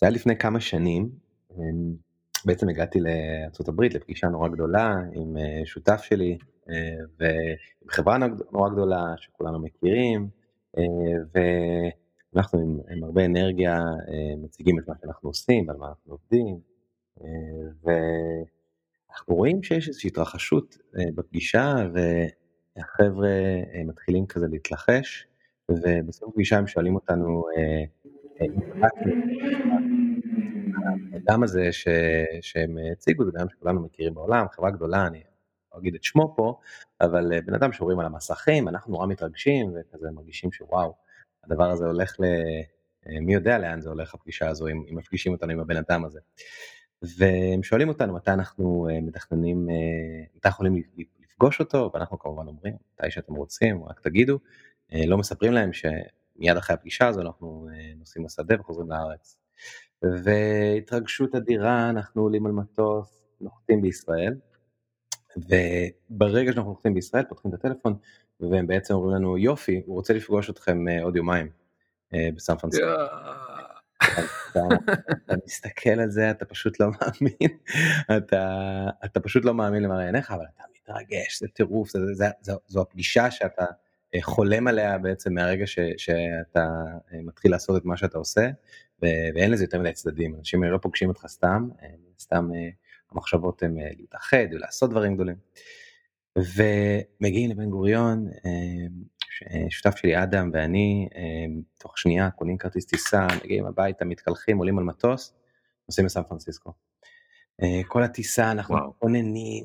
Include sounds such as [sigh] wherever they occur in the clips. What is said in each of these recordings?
זה היה לפני כמה שנים, אמ, בעצם הגעתי לארה"ב לפגישה נורא גדולה עם אה, שותף שלי ועם חברה נורא גדולה שכולנו מכירים, ואנחנו עם, עם הרבה אנרגיה מציגים את מה שאנחנו עושים ועל מה אנחנו עובדים, ואנחנו רואים שיש איזושהי התרחשות בפגישה והחבר'ה מתחילים כזה להתלחש. ובסוף הפגישה הם שואלים אותנו, האדם הזה שהם הציגו זה בן אדם שכולנו מכירים בעולם, חברה גדולה, אני לא אגיד את שמו פה, אבל בן אדם שעוברים על המסכים, אנחנו נורא מתרגשים וכזה מרגישים שוואו, הדבר הזה הולך ל... מי יודע לאן זה הולך הפגישה הזו, אם מפגישים אותנו עם הבן אדם הזה. והם שואלים אותנו מתי אנחנו מתכננים, מתי יכולים לפגוש אותו, ואנחנו כמובן אומרים, מתי שאתם רוצים, רק תגידו. לא מספרים להם שמיד אחרי הפגישה הזו אנחנו נוסעים לשדה וחוזרים לארץ. והתרגשות אדירה, אנחנו עולים על מטוס, נוחתים בישראל, וברגע שאנחנו נוחתים בישראל פותחים את הטלפון, והם בעצם אומרים לנו יופי, הוא רוצה לפגוש אתכם עוד יומיים בסן פרנסיסקו. אתה מסתכל על זה אתה פשוט לא מאמין אתה אתה פשוט לא מאמין למראה עיניך אבל אתה מתרגש זה טירוף זה, זה, זה, זו הפגישה שאתה חולם עליה בעצם מהרגע ש, שאתה מתחיל לעשות את מה שאתה עושה ואין לזה יותר מדי צדדים אנשים לא פוגשים אותך סתם סתם המחשבות הן להתאחד ולעשות דברים גדולים. ומגיעים לבן גוריון שותף שלי אדם ואני תוך שנייה קונים כרטיס טיסה מגיעים הביתה מתקלחים עולים על מטוס נוסעים לסן פרנסיסקו. כל הטיסה אנחנו עוננים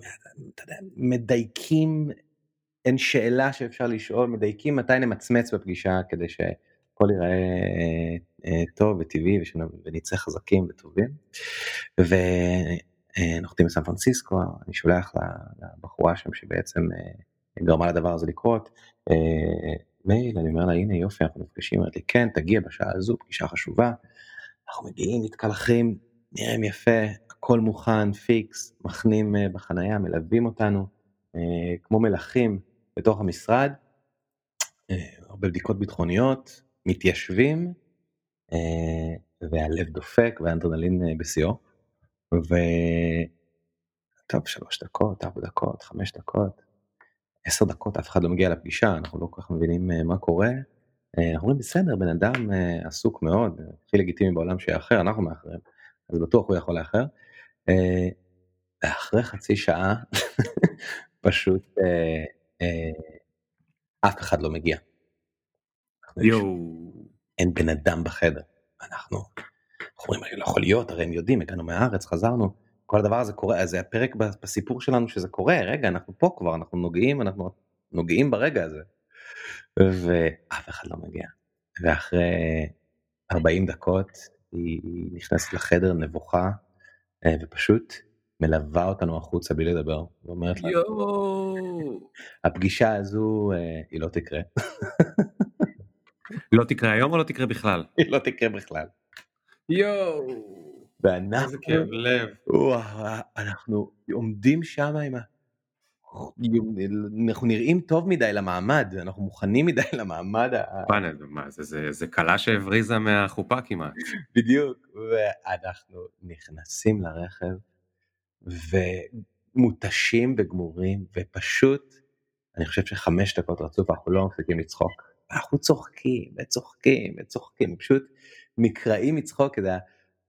מדייקים אין שאלה שאפשר לשאול, מדייקים מתי נמצמץ בפגישה כדי שהכל ייראה טוב וטבעי ונצא חזקים וטובים. ונוחתים בסן פרנסיסקו, אני שולח לבחורה שם שבעצם גרמה לדבר הזה לקרות, מייל, אני אומר לה הנה יופי אנחנו נפגשים, אומרת לי כן תגיע בשעה הזו, פגישה חשובה, אנחנו מגיעים, מתקלחים, נראים יפה, הכל מוכן, פיקס, מחנים בחנייה, מלווים אותנו, כמו מלכים. בתוך המשרד, הרבה בדיקות ביטחוניות, מתיישבים, והלב דופק והאנדרנלין בשיאו, וטוב שלוש דקות, ארבע דקות, חמש דקות, עשר דקות אף אחד לא מגיע לפגישה, אנחנו לא כל כך מבינים מה קורה, אנחנו אומרים בסדר בן אדם עסוק מאוד, הכי לגיטימי בעולם שיאחר, אנחנו מאחרים, אז בטוח הוא יכול לאחר, ואחרי חצי שעה [laughs] פשוט אף אחד לא מגיע. אין בן אדם בחדר. אנחנו אומרים לא יכול להיות הרי הם יודעים הגענו מהארץ חזרנו כל הדבר הזה קורה אז זה הפרק בסיפור שלנו שזה קורה רגע אנחנו פה כבר אנחנו נוגעים אנחנו נוגעים ברגע הזה. ואף אחד לא מגיע. ואחרי 40 דקות היא נכנסת לחדר נבוכה ופשוט מלווה אותנו החוצה בלי לדבר, ואומרת לנו, הפגישה הזו היא לא תקרה. [laughs] לא תקרה היום או לא תקרה בכלל? היא לא תקרה בכלל. יואו. ואנחנו, איזה כאב לב. אנחנו עומדים שם עם ה... אנחנו נראים טוב מדי למעמד, אנחנו מוכנים מדי למעמד. מה, זה כלה שהבריזה מהחופה כמעט. בדיוק, ואנחנו נכנסים לרכב. ומותשים וגמורים ופשוט אני חושב שחמש דקות רצוף אנחנו לא מפסיקים לצחוק אנחנו צוחקים וצוחקים וצוחקים פשוט מקראים מצחוק את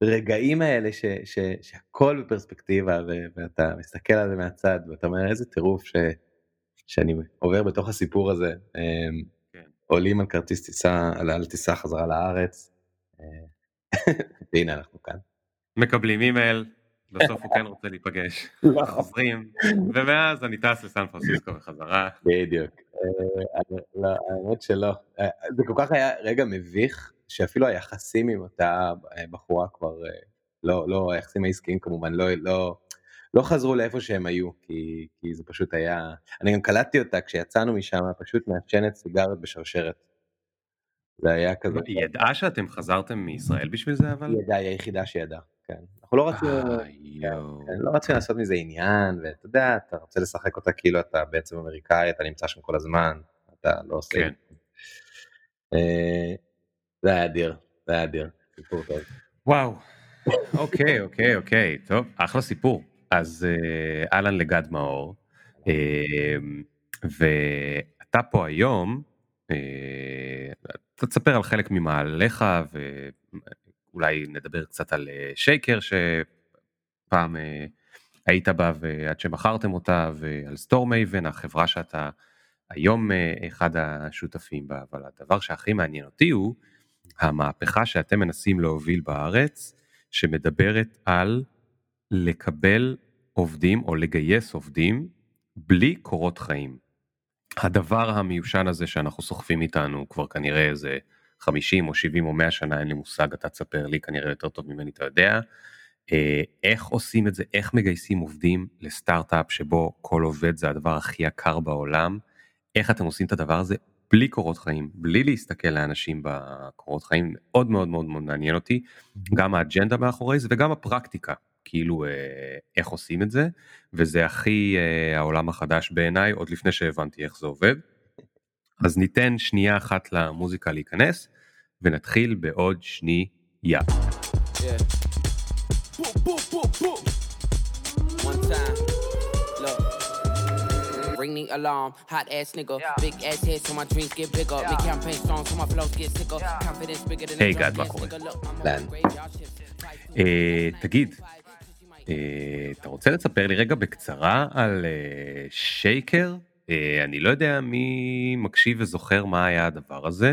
הרגעים האלה ש, ש, שהכל בפרספקטיבה ואתה מסתכל על זה מהצד ואתה אומר איזה טירוף ש, שאני עובר בתוך הסיפור הזה כן. עולים על כרטיס טיסה על טיסה חזרה לארץ [laughs] והנה אנחנו כאן. מקבלים אימייל בסוף הוא כן [laughs] רוצה להיפגש, נכון. חוזרים, ומאז אני טס לסן פרנסיסקו בחזרה. בדיוק, אה, האמת שלא, אה, זה כל כך היה רגע מביך, שאפילו היחסים עם אותה אה, בחורה כבר, לא, לא, היחסים העסקיים כמובן, לא, לא, לא חזרו לאיפה שהם היו, כי, כי זה פשוט היה, אני גם קלטתי אותה כשיצאנו משם, פשוט מעשנת סיגרת בשרשרת. זה היה כזה. היא ידעה שאתם חזרתם מישראל בשביל זה אבל? היא ידעה, היא היחידה שידעה. כן. אנחנו לא רצינו, כן, כן, לא רצינו לעשות מזה עניין, ואתה יודע, אתה רוצה לשחק אותה כאילו אתה בעצם אמריקאי, אתה נמצא שם כל הזמן, אתה לא עושה... כן. אה, זה היה אדיר, זה היה אדיר, סיפור טוב. וואו, אוקיי, אוקיי, אוקיי, טוב, אחלה סיפור. אז אה, אהלן לגד מאור, [laughs] אה, ואתה פה היום, אה, אתה תספר על חלק ממעלליך, ואולי נדבר קצת על שייקר שפעם היית בה ועד שמכרתם אותה, ועל סטורמייבן, החברה שאתה היום אחד השותפים בה, אבל הדבר שהכי מעניין אותי הוא המהפכה שאתם מנסים להוביל בארץ, שמדברת על לקבל עובדים או לגייס עובדים בלי קורות חיים. הדבר המיושן הזה שאנחנו סוחפים איתנו כבר כנראה איזה 50 או 70 או 100 שנה, אין לי מושג, אתה תספר לי כנראה יותר טוב ממני, אתה יודע. אה, איך עושים את זה, איך מגייסים עובדים לסטארט-אפ שבו כל עובד זה הדבר הכי יקר בעולם, איך אתם עושים את הדבר הזה בלי קורות חיים, בלי להסתכל לאנשים בקורות חיים, מאוד מאוד מאוד מאוד מעניין אותי, גם האג'נדה מאחורי זה וגם הפרקטיקה, כאילו אה, איך עושים את זה, וזה הכי אה, העולם החדש בעיניי, עוד לפני שהבנתי איך זה עובד. אז ניתן שנייה אחת למוזיקה להיכנס, ונתחיל בעוד שנייה. Yeah. One time. ring the alarm. Hot ass nigga, yeah. big ass head so my dreams get bigger. Yeah. Big campaign strong so my flows get sicker. Yeah. Confidence bigger than hey, גד, מה קורה? לאן? תגיד, אתה רוצה לספר לי רגע בקצרה על שייקר? אני לא יודע מי מקשיב וזוכר מה היה הדבר הזה.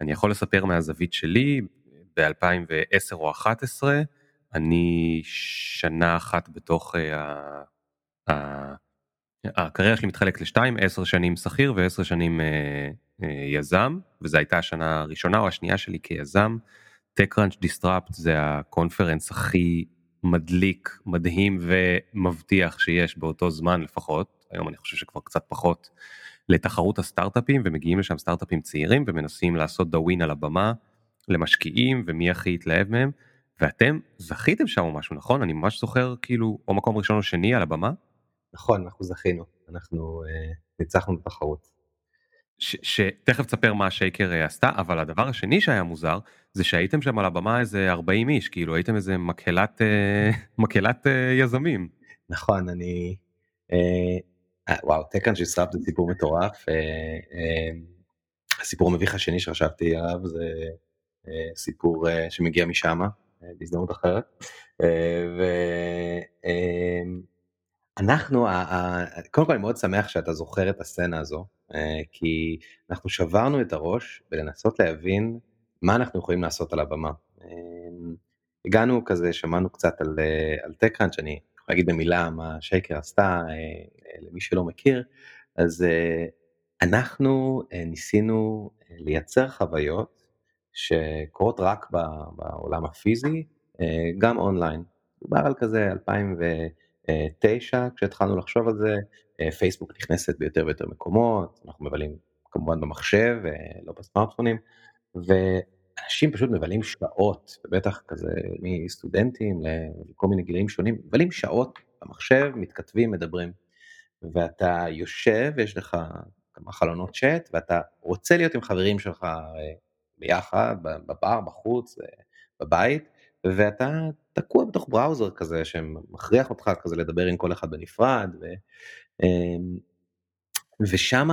אני יכול לספר מהזווית שלי, ב-2010 או 2011, אני שנה אחת בתוך ה... הקריירה שלי מתחלקת לשתיים, עשר שנים שכיר ועשר שנים אה, אה, יזם, וזו הייתה השנה הראשונה או השנייה שלי כיזם. TechCrunch Disrupt זה הקונפרנס הכי מדליק, מדהים ומבטיח שיש באותו זמן לפחות, היום אני חושב שכבר קצת פחות, לתחרות הסטארט-אפים, ומגיעים לשם סטארט-אפים צעירים ומנסים לעשות דאווין על הבמה למשקיעים ומי הכי יתלהב מהם, ואתם זכיתם שם או משהו נכון? אני ממש זוכר כאילו או מקום ראשון או שני על הבמה. נכון, אנחנו זכינו, אנחנו uh, ניצחנו בתחרות. שתכף תספר מה שייקר uh, עשתה, אבל הדבר השני שהיה מוזר, זה שהייתם שם על הבמה איזה 40 איש, כאילו הייתם איזה מקהלת, uh, [laughs] מקהלת uh, יזמים. נכון, אני... Uh, וואו, טקאן שיסרף זה סיפור מטורף. Uh, uh, הסיפור המביך השני שחשבתי עליו זה סיפור שמגיע משם, בהזדמנות אחרת. Uh, ו... Uh, אנחנו, קודם כל אני מאוד שמח שאתה זוכר את הסצנה הזו, אה, כי אנחנו שברנו את הראש בלנסות להבין מה אנחנו יכולים לעשות על הבמה. אה, הגענו כזה, שמענו קצת על, אה, על TechCrunch, אני יכול להגיד במילה מה שייקר עשתה, למי שלא מכיר, אז אנחנו ניסינו לייצר חוויות שקורות רק בעולם הפיזי, גם אונליין. דובר על כזה 2000 ו... תשע כשהתחלנו לחשוב על זה, אה, פייסבוק נכנסת ביותר ויותר מקומות, אנחנו מבלים כמובן במחשב, לא בסמארטפונים, ואנשים פשוט מבלים שעות, ובטח כזה מסטודנטים לכל מיני גילים שונים, מבלים שעות במחשב, מתכתבים, מדברים. ואתה יושב, יש לך כמה חלונות צ'אט, ואתה רוצה להיות עם חברים שלך אה, ביחד, בבר, בחוץ, אה, בבית, ואתה תקוע בתוך בראוזר כזה שמכריח אותך כזה לדבר עם כל אחד בנפרד ו, אמ, ושם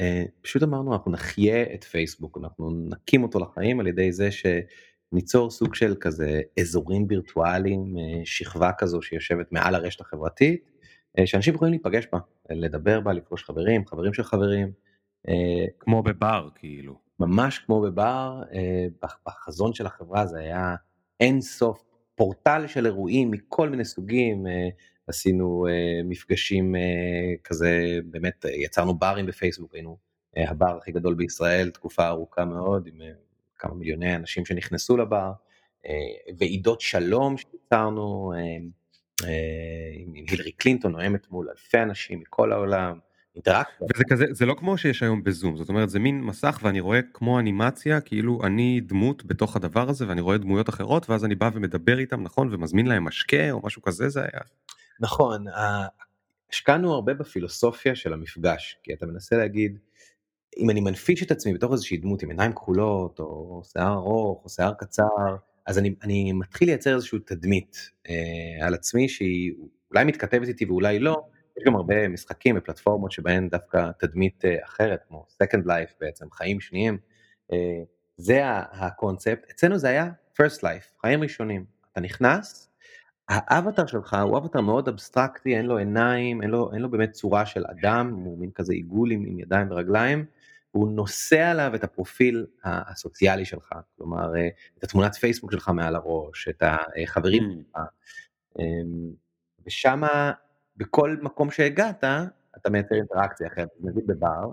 אה, פשוט אמרנו אנחנו נחיה את פייסבוק אנחנו נקים אותו לחיים על ידי זה שניצור סוג של כזה אזורים וירטואליים שכבה כזו שיושבת מעל הרשת החברתית שאנשים יכולים להיפגש בה לדבר בה לפגוש חברים חברים של חברים. כמו בבר כאילו. ממש כמו בבר בחזון של החברה זה היה אין סוף פורטל של אירועים מכל מיני סוגים, אה, עשינו אה, מפגשים אה, כזה, באמת יצרנו ברים בפייסבוק, היינו הבר הכי גדול בישראל תקופה ארוכה מאוד, עם כמה מיליוני אנשים שנכנסו לבר, ועידות שלום שיצרנו, עם הילרי קלינטון נואמת מול אלפי אנשים מכל העולם. וזה כזה, זה לא כמו שיש היום בזום, זאת אומרת זה מין מסך ואני רואה כמו אנימציה, כאילו אני דמות בתוך הדבר הזה ואני רואה דמויות אחרות ואז אני בא ומדבר איתם נכון ומזמין להם משקה או משהו כזה זה היה. נכון, השקענו הרבה בפילוסופיה של המפגש, כי אתה מנסה להגיד, אם אני מנפיש את עצמי בתוך איזושהי דמות עם עיניים כחולות או שיער ארוך או שיער קצר, אז אני, אני מתחיל לייצר איזושהי תדמית אה, על עצמי שהיא אולי מתכתבת איתי ואולי לא, יש גם הרבה משחקים ופלטפורמות שבהן דווקא תדמית אה, אחרת, כמו Second Life בעצם, חיים שניים, אה, זה הקונספט, אצלנו זה היה First Life, חיים ראשונים, אתה נכנס, האבטר שלך הוא אבטר מאוד אבסטרקטי, אין לו עיניים, אין לו, אין לו באמת צורה של אדם, הוא מין כזה עיגול עם, עם ידיים ורגליים, הוא נושא עליו את הפרופיל הסוציאלי שלך, כלומר אה, את התמונת פייסבוק שלך מעל הראש, את החברים mm. שלך, אמ, ושמה בכל מקום שהגעת אתה מייצר אינטראקציה אחרת, נגיד בבר,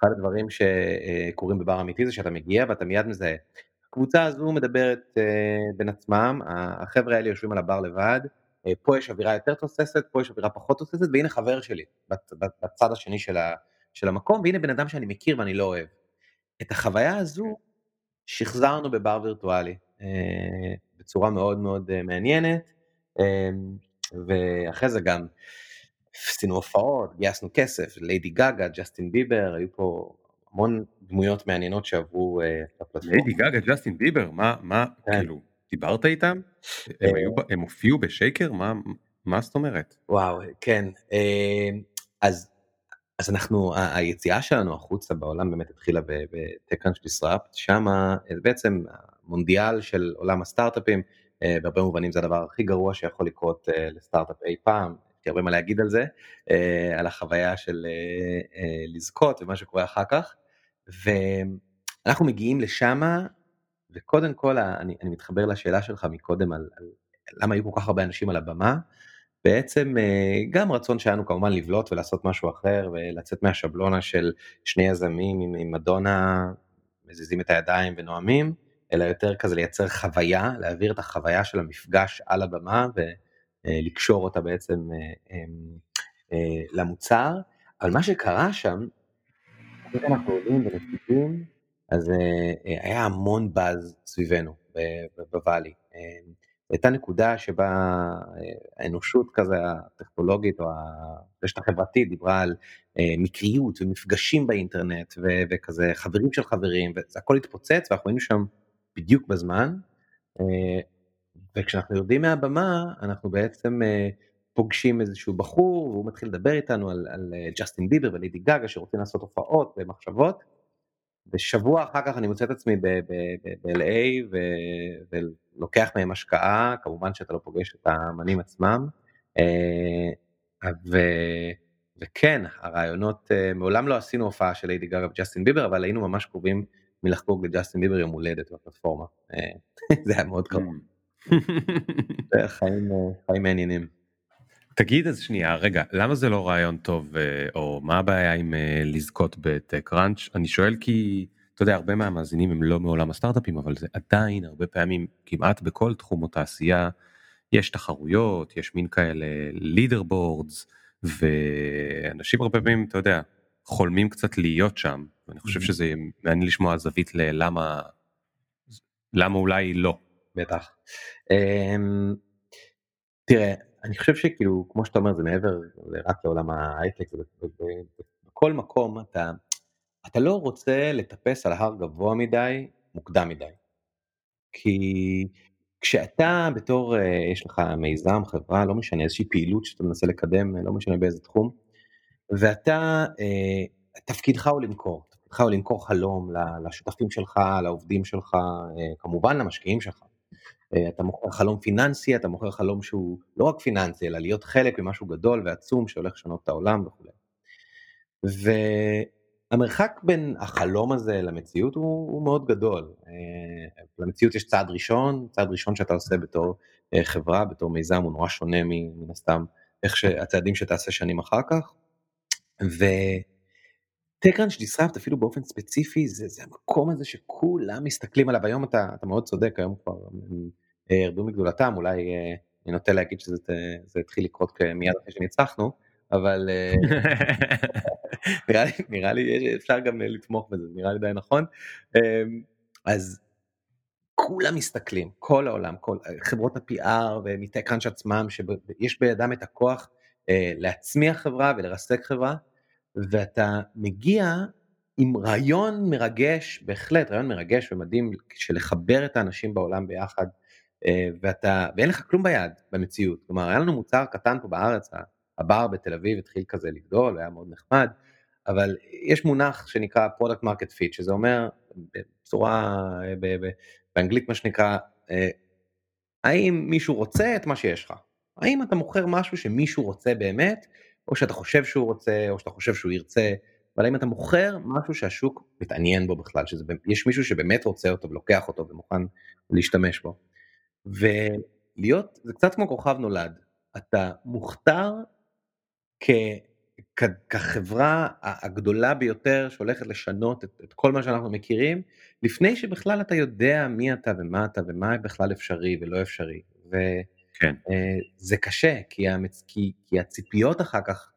אחד הדברים שקורים בבר אמיתי זה שאתה מגיע ואתה מיד מזהה. הקבוצה הזו מדברת uh, בין עצמם, החבר'ה האלה יושבים על הבר לבד, uh, פה יש אווירה יותר תוססת, פה יש אווירה פחות תוססת, והנה חבר שלי בצד השני של, ה, של המקום, והנה בן אדם שאני מכיר ואני לא אוהב. את החוויה הזו שחזרנו בבר וירטואלי, uh, בצורה מאוד מאוד uh, מעניינת, uh, ואחרי זה גם עשינו הופעות, גייסנו כסף, ליידי גאגה, ג'סטין ביבר, היו פה המון דמויות מעניינות שעברו לפלטפורמה. ליידי גאגה, ג'סטין ביבר, מה, מה, כן. כאילו, דיברת איתם? הם, הופיעו בשייקר? מה, מה זאת אומרת? וואו, כן. אז, אז אנחנו, היציאה שלנו החוצה בעולם באמת התחילה בטקאנץ' דיסרפט, שם בעצם המונדיאל של עולם הסטארט-אפים, בהרבה מובנים זה הדבר הכי גרוע שיכול לקרות לסטארט-אפ אי פעם, יש לי הרבה מה להגיד על זה, על החוויה של לזכות ומה שקורה אחר כך. ואנחנו מגיעים לשם, וקודם כל אני, אני מתחבר לשאלה שלך מקודם על, על למה היו כל כך הרבה אנשים על הבמה. בעצם אה, גם רצון שלנו כמובן לבלוט ולעשות משהו אחר ולצאת מהשבלונה של שני יזמים עם, מדונה מזיזים את הידיים ונואמים, אלא יותר כזה לייצר חוויה, להעביר את החוויה של המפגש על הבמה ולקשור אותה בעצם אה, אה, למוצר. אבל מה שקרה שם אנחנו עולים ונתיבים, אז אה, אה, היה המון באז סביבנו בוואלי. אה, הייתה נקודה שבה האנושות כזה הטכנולוגית או הרשת החברתית דיברה על מקריות ומפגשים באינטרנט וכזה חברים של חברים וזה הכל התפוצץ ואנחנו היינו שם בדיוק בזמן. וכשאנחנו יורדים מהבמה אנחנו בעצם פוגשים איזשהו בחור והוא מתחיל לדבר איתנו על, על אה, ג'סטין ביבר ולידי גאגה שרוצים לעשות הופעות ומחשבות. ושבוע אחר כך אני מוצא את עצמי ב-LA ולוקח מהם השקעה, כמובן שאתה לא פוגש את האמנים עצמם. אה, ו... וכן, הרעיונות, אה, מעולם לא עשינו הופעה של ליידי גאגה וג'סטין ביבר, אבל היינו ממש קרובים מלחגוג לג'סטין ביבר יום הולדת בפלטפורמה. [laughs] זה היה מאוד קרוב. [laughs] Mm. חיים מעניינים. תגיד אז שנייה רגע למה זה לא רעיון טוב אה, או מה הבעיה עם אה, לזכות בטק-ראנץ' אני שואל כי אתה יודע הרבה מהמאזינים הם לא מעולם הסטארט-אפים אבל זה עדיין הרבה פעמים כמעט בכל תחום או תעשייה יש תחרויות יש מין כאלה לידר בורדס ואנשים הרבה פעמים אתה יודע חולמים קצת להיות שם ואני חושב שזה מעניין לשמוע זווית ללמה למה אולי לא. בטח. אמ, תראה אני חושב שכאילו, כמו שאתה אומר, זה מעבר רק לעולם ההייטק, בכל מקום אתה, אתה לא רוצה לטפס על הר גבוה מדי, מוקדם מדי. כי כשאתה בתור, אה, יש לך מיזם, חברה, לא משנה, איזושהי פעילות שאתה מנסה לקדם, לא משנה באיזה תחום, ואתה, אה, תפקידך הוא למכור, תפקידך הוא למכור חלום לשותפים שלך, לעובדים שלך, אה, כמובן למשקיעים שלך. אה, אתה מוכר חלום פיננסי, אתה מוכר חלום שהוא לא רק פיננסי, אלא להיות חלק ממשהו גדול ועצום שהולך לשנות את העולם וכו'. והמרחק בין החלום הזה למציאות הוא, הוא מאוד גדול. אה, למציאות יש צעד ראשון, צעד ראשון שאתה עושה בתור אה, חברה, בתור מיזם, הוא נורא שונה מן הסתם איך שהצעדים שתעשה שנים אחר כך. ו... TechCrunch דיסרפט אפילו באופן ספציפי זה, זה המקום הזה שכולם מסתכלים עליו. היום אתה, אתה מאוד צודק היום כבר ירדו מגדולתם, אולי אה, אני נוטה להגיד שזה התחיל לקרות מיד אחרי שניצחנו, אבל אה, [laughs] נראה, לי, נראה לי אפשר גם לתמוך בזה, נראה לי די נכון. אמ, אז כולם מסתכלים, כל העולם, כל חברות ה-PR ומטקראנץ' עצמם, שיש בידם את הכוח אה, להצמיח חברה ולרסק חברה, ואתה מגיע עם רעיון מרגש, בהחלט רעיון מרגש ומדהים של לחבר את האנשים בעולם ביחד, ואתה, ואין לך כלום ביד במציאות, כלומר היה לנו מוצר קטן פה בארץ, הבר בתל אביב התחיל כזה לגדול, היה מאוד נחמד, אבל יש מונח שנקרא product market fit, שזה אומר בצורה, באנגלית מה שנקרא, האם מישהו רוצה את מה שיש לך? האם אתה מוכר משהו שמישהו רוצה באמת, או שאתה חושב שהוא רוצה, או שאתה חושב שהוא ירצה, אבל האם אתה מוכר משהו שהשוק מתעניין בו בכלל, שיש מישהו שבאמת רוצה אותו ולוקח אותו ומוכן להשתמש בו. ולהיות, זה קצת כמו כוכב נולד, אתה מוכתר כ, כ, כחברה הגדולה ביותר שהולכת לשנות את, את כל מה שאנחנו מכירים, לפני שבכלל אתה יודע מי אתה ומה אתה ומה בכלל אפשרי ולא אפשרי. כן. וזה קשה, כי, המצ... כי, כי הציפיות אחר כך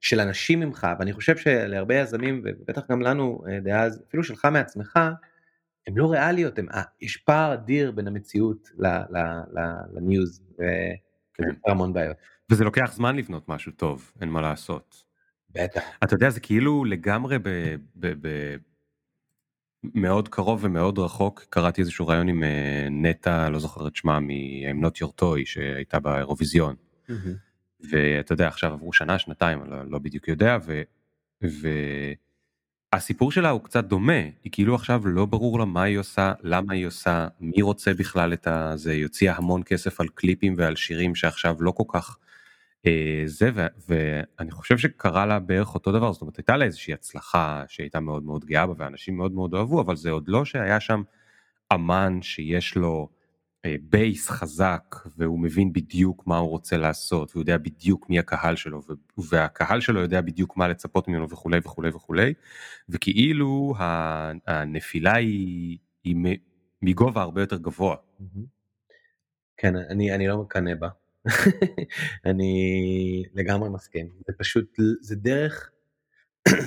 של אנשים ממך, ואני חושב שלהרבה יזמים, ובטח גם לנו דאז, אפילו שלך מעצמך, הן לא ריאליות, הם, יש פער אדיר בין המציאות לניוז, וזה המון בעיות. וזה לוקח זמן לבנות משהו טוב, אין מה לעשות. בטח. אתה יודע, זה כאילו לגמרי ב... ב, ב מאוד קרוב ומאוד רחוק, קראתי איזשהו רעיון עם נטע, לא זוכר את שמה, מ-I'm Not Your Toy, שהייתה באירוויזיון. Mm-hmm. ואתה יודע, עכשיו עברו שנה, שנתיים, לא, לא בדיוק יודע, ו... והסיפור שלה הוא קצת דומה, היא כאילו עכשיו לא ברור לה מה היא עושה, למה היא עושה, מי רוצה בכלל את הזה, היא הוציאה המון כסף על קליפים ועל שירים שעכשיו לא כל כך אה, זה, ו, ואני חושב שקרה לה בערך אותו דבר, זאת אומרת הייתה לה איזושהי הצלחה שהייתה מאוד מאוד גאה בה ואנשים מאוד מאוד אוהבו, אבל זה עוד לא שהיה שם אמן שיש לו בייס חזק והוא מבין בדיוק מה הוא רוצה לעשות והוא יודע בדיוק מי הקהל שלו והקהל שלו יודע בדיוק מה לצפות ממנו וכולי וכולי וכולי. וכאילו הנפילה היא, היא מגובה הרבה יותר גבוה. כן אני, אני לא מקנא בה אני לגמרי מסכים זה פשוט זה דרך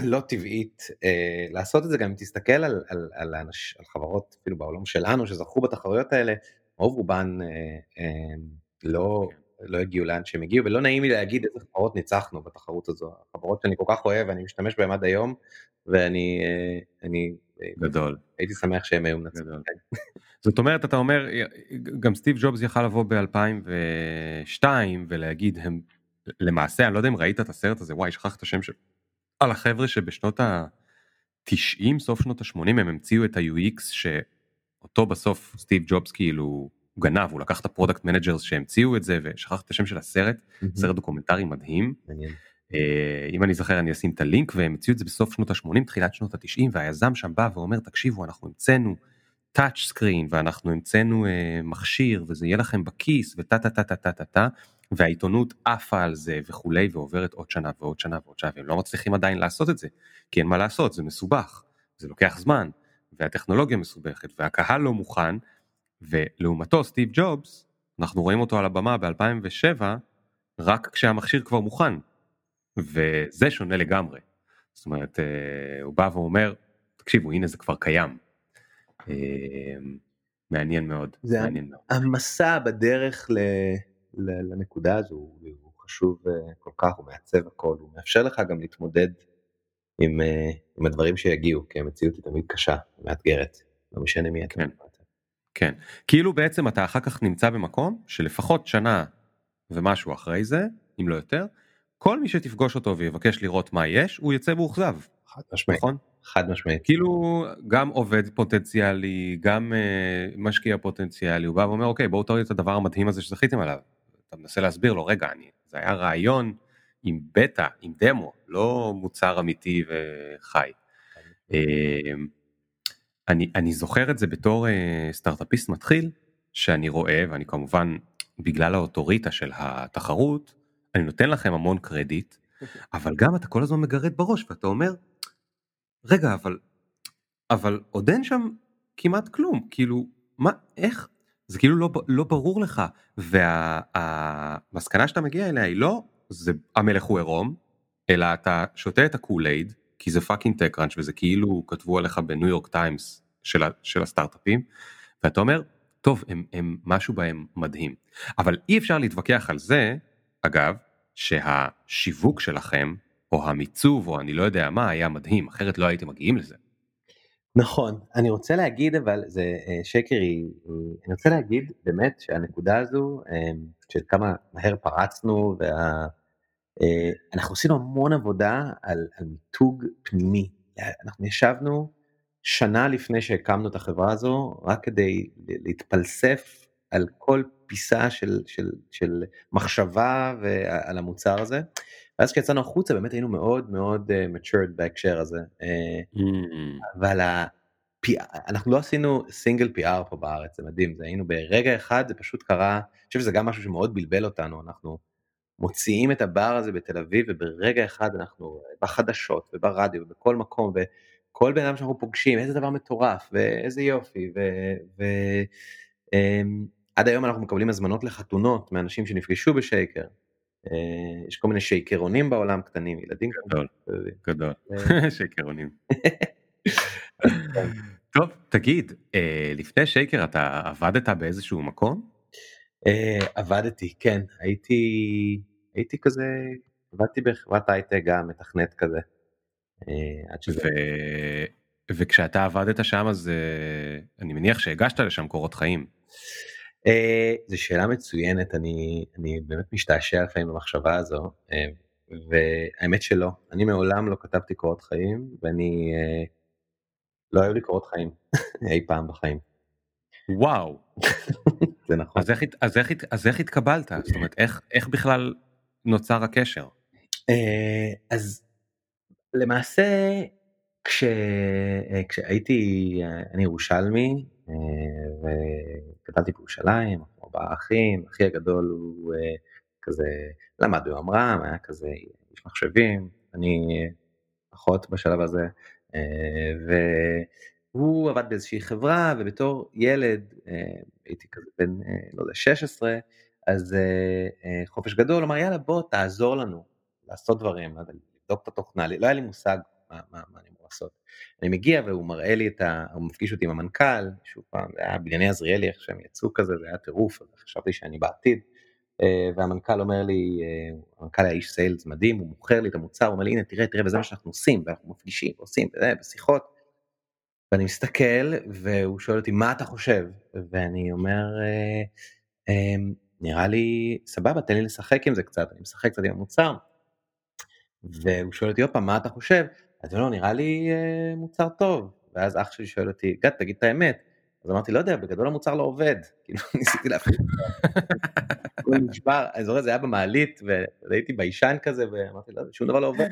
לא טבעית אה, לעשות את זה גם אם תסתכל על, על, על, אנש, על חברות אפילו בעולם שלנו שזכו בתחרויות האלה רוב רובן אה, אה, לא. לא הגיעו לאן שהם הגיעו, ולא נעים לי להגיד איזה חברות ניצחנו בתחרות הזו, החברות שאני כל כך אוהב ואני משתמש בהן עד היום, ואני אה, גדול. הייתי שמח שהם היו מנצחים. כן. [laughs] זאת אומרת, אתה אומר, גם סטיב ג'ובס יכל לבוא ב-2002 ולהגיד, הם, למעשה, אני לא יודע אם ראית את הסרט הזה, וואי, שכח את השם של... על החבר'ה שבשנות ה-90, סוף שנות ה-80, הם המציאו את ה-UX, ש... אותו בסוף סטיב ג'ובס כאילו הוא גנב הוא לקח את ה product managers שהמציאו את זה ושכח את השם של הסרט mm-hmm. סרט דוקומנטרי מדהים. Uh, אם אני זוכר אני אשים את הלינק והם המציאו את זה בסוף שנות ה-80 תחילת שנות ה-90 והיזם שם בא ואומר תקשיבו אנחנו המצאנו touch screen ואנחנו המצאנו uh, מכשיר וזה יהיה לכם בכיס וטה טה טה טה טה טה טה והעיתונות עפה על זה וכולי ועוברת עוד שנה ועוד שנה ועוד שנה והם לא מצליחים עדיין לעשות את זה כי אין מה לעשות זה מסובך זה לוקח זמן והטכנולוגיה מסובכת והקהל לא מוכן ולעומתו סטיב ג'ובס אנחנו רואים אותו על הבמה ב-2007 רק כשהמכשיר כבר מוכן וזה שונה לגמרי. זאת אומרת אה, הוא בא ואומר תקשיבו הנה זה כבר קיים. אה, מעניין מאוד. זה מעניין מאוד. המסע בדרך ל... לנקודה הזו הוא חשוב אה, כל כך הוא מעצב הכל הוא מאפשר לך גם להתמודד עם, עם הדברים שיגיעו, כי המציאות היא תמיד קשה, מאתגרת, לא משנה מי אתה. כן, כן, כאילו בעצם אתה אחר כך נמצא במקום שלפחות שנה ומשהו אחרי זה, אם לא יותר, כל מי שתפגוש אותו ויבקש לראות מה יש, הוא יצא מאוכזב. חד משמעית. נכון? חד משמעית. כאילו גם עובד פוטנציאלי, גם uh, משקיע פוטנציאלי, הוא בא ואומר אוקיי בואו תראו את הדבר המדהים הזה שזכיתם עליו. אתה מנסה להסביר לו רגע, אני, זה היה רעיון עם בטא, עם דמו, לא מוצר אמיתי וחי. אמ, אני, אני זוכר את זה בתור אה, סטארטאפיסט מתחיל, שאני רואה, ואני כמובן, בגלל האוטוריטה של התחרות, אני נותן לכם המון קרדיט, אבל גם אתה כל הזמן מגרד בראש ואתה אומר, רגע, אבל, אבל עוד אין שם כמעט כלום, כאילו, מה, איך, זה כאילו לא, לא ברור לך, והמסקנה שאתה מגיע אליה היא לא זה המלך הוא עירום, אלא אתה שותה את ה Kool-Aid, כי זה fucking TechCrunch וזה כאילו כתבו עליך בניו יורק טיימס של, של הסטארט-אפים, ואתה אומר, טוב, הם, הם משהו בהם מדהים. אבל אי אפשר להתווכח על זה, אגב, שהשיווק שלכם, או המיצוב, או אני לא יודע מה, היה מדהים, אחרת לא הייתם מגיעים לזה. נכון, אני רוצה להגיד אבל זה שקר היא, אני רוצה להגיד באמת שהנקודה הזו של כמה מהר פרצנו ואנחנו עשינו המון עבודה על מיתוג פנימי, אנחנו ישבנו שנה לפני שהקמנו את החברה הזו רק כדי להתפלסף על כל פיסה של מחשבה על המוצר הזה, ואז כשיצאנו החוצה באמת היינו מאוד מאוד matured בהקשר הזה. אבל אנחנו לא עשינו סינגל פי.אר פה בארץ, זה מדהים, זה היינו ברגע אחד זה פשוט קרה, אני חושב שזה גם משהו שמאוד בלבל אותנו, אנחנו מוציאים את הבר הזה בתל אביב וברגע אחד אנחנו בחדשות וברדיו ובכל מקום וכל בן אדם שאנחנו פוגשים איזה דבר מטורף ואיזה יופי ועד היום אנחנו מקבלים הזמנות לחתונות מאנשים שנפגשו בשייקר. יש כל מיני שייקרונים בעולם קטנים, ילדים. גדול, גדול, [laughs] שייקרונים. טוב, תגיד, לפני שייקר אתה עבדת באיזשהו מקום? עבדתי, כן, הייתי, הייתי כזה, עבדתי בחברת הייטק גם, מתכנת כזה. וכשאתה עבדת שם אז אני מניח שהגשת לשם קורות חיים. זו שאלה מצוינת, אני, אני באמת משתעשע לפעמים במחשבה הזו, והאמת שלא, אני מעולם לא כתבתי קורות חיים ואני לא היו לי קורות חיים [laughs] אי פעם בחיים. וואו. [laughs] זה נכון. אז איך, אז איך, אז איך התקבלת? זאת אומרת, איך, איך בכלל נוצר הקשר? אז למעשה כש, כשהייתי, אני ירושלמי וגדלתי בירושלים, ארבעה אחים, אחי הגדול הוא כזה למד בממר"ם, היה כזה איש מחשבים, אני אחות בשלב הזה. והוא עבד באיזושהי חברה ובתור ילד הייתי כזה בן לא יודע 16 אז חופש גדול אמר יאללה בוא תעזור לנו לעשות דברים, לבדוק את התוכנה, לא היה לי מושג מה אני אמור לעשות. אני מגיע והוא מראה לי את ה... הוא מפגיש אותי עם המנכ"ל, שוב פעם זה היה בנייני עזריאלי איך שהם יצאו כזה, זה היה טירוף, חשבתי שאני בעתיד. והמנכ"ל אומר לי, המנכ"ל היה איש סיילס מדהים, הוא מוכר לי את המוצר, הוא אומר לי הנה תראה תראה וזה מה שאנחנו עושים, ואנחנו מפגישים ועושים בשיחות. ואני מסתכל והוא שואל אותי מה אתה חושב, ואני אומר נראה לי סבבה תן לי לשחק עם זה קצת, אני משחק קצת עם המוצר. והוא שואל אותי עוד פעם מה אתה חושב, אז לא נראה לי מוצר טוב, ואז אח שלי שואל אותי גד תגיד את האמת, אז אמרתי לא יודע בגדול המוצר לא עובד, [laughs] כאילו ניסיתי אותו, הוא נשבר, אני זוכר זה היה במעלית והייתי ביישן כזה ואמרתי לא שום דבר לא עובד.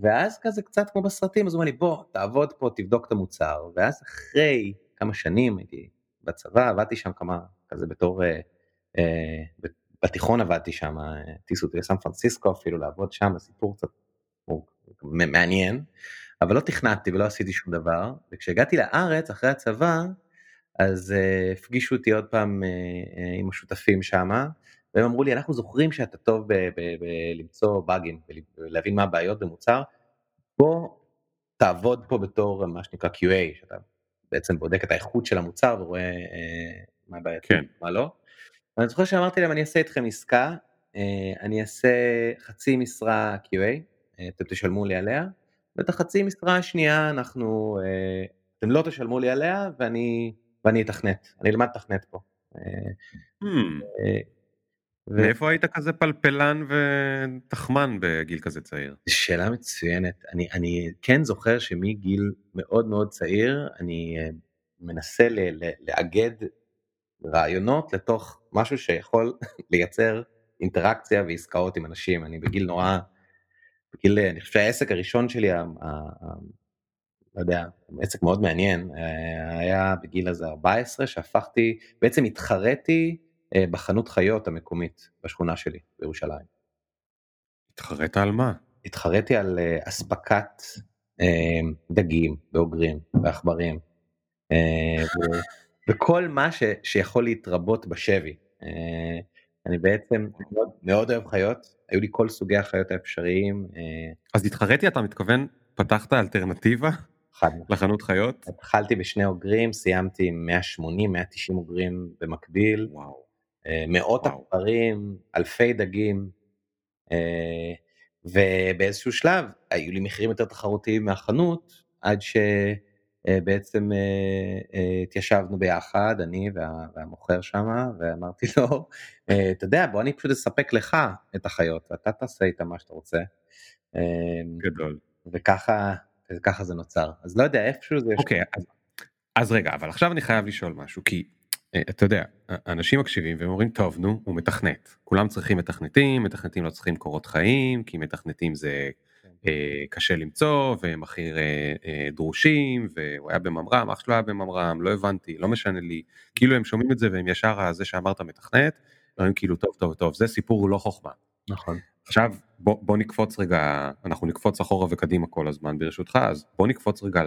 ואז כזה קצת כמו בסרטים אז הוא אומר לי בוא תעבוד פה תבדוק את המוצר. ואז אחרי כמה שנים הייתי בצבא עבדתי שם כמה כזה בתור בתיכון עבדתי שם טיסו אותי לסן פרנסיסקו אפילו לעבוד שם סיפור קצת מעניין אבל לא תכננתי ולא עשיתי שום דבר וכשהגעתי לארץ אחרי הצבא אז הפגישו אותי עוד פעם עם השותפים שמה והם אמרו לי אנחנו זוכרים שאתה טוב בלמצוא באגים ולהבין מה הבעיות במוצר בוא תעבוד פה בתור מה שנקרא QA שאתה בעצם בודק את האיכות של המוצר ורואה מה בעייתי מה לא. אני זוכר שאמרתי להם אני אעשה איתכם עסקה אני אעשה חצי משרה QA אתם תשלמו לי עליה ואת החצי משרה השנייה אנחנו אתם לא תשלמו לי עליה ואני ואני אתכנת אני אלמד לתכנת פה. מאיפה היית כזה פלפלן ותחמן בגיל כזה צעיר? שאלה מצוינת אני אני כן זוכר שמגיל מאוד מאוד צעיר אני מנסה לאגד רעיונות לתוך משהו שיכול [laughs] לייצר אינטראקציה ועסקאות עם אנשים אני בגיל נורא. בגיל אני חושב שהעסק הראשון שלי לא יודע, עסק מאוד מעניין, היה בגיל איזה 14 שהפכתי, בעצם התחרתי בחנות חיות המקומית בשכונה שלי בירושלים. התחרית על מה? התחרתי על אספקת דגים ואוגרים ועכברים וכל מה שיכול להתרבות בשבי. אני בעצם מאוד אוהב חיות, היו לי כל סוגי החיות האפשריים. אז התחרתי אתה מתכוון פתחת אלטרנטיבה לחנות חיות? התחלתי בשני אוגרים, סיימתי עם 180, 190 אוגרים במקביל, מאות עכברים, אלפי דגים, ובאיזשהו שלב היו לי מחירים יותר תחרותיים מהחנות, עד בעצם התיישבנו ביחד, אני והמוכר שם, ואמרתי לו, אתה יודע, בוא אני פשוט אספק לך את החיות, ואתה תעשה איתם מה שאתה רוצה. גדול. וככה, ככה זה נוצר. אז לא יודע, איפשהו זה... אוקיי, אז, אז רגע, אבל עכשיו אני חייב לשאול משהו, כי אתה יודע, אנשים מקשיבים והם אומרים, טוב, נו, הוא מתכנת. כולם צריכים מתכנתים, מתכנתים לא צריכים קורות חיים, כי מתכנתים זה אה, קשה למצוא הכי אה, אה, דרושים והוא היה בממר"ם אח שלו היה בממר"ם לא הבנתי לא משנה לי כאילו הם שומעים את זה והם ישר זה שאמרת מתכנת אומרים כאילו טוב טוב טוב זה סיפור לא חוכמה. נכון. עכשיו בוא, בוא נקפוץ רגע אנחנו נקפוץ אחורה וקדימה כל הזמן ברשותך אז בוא נקפוץ רגע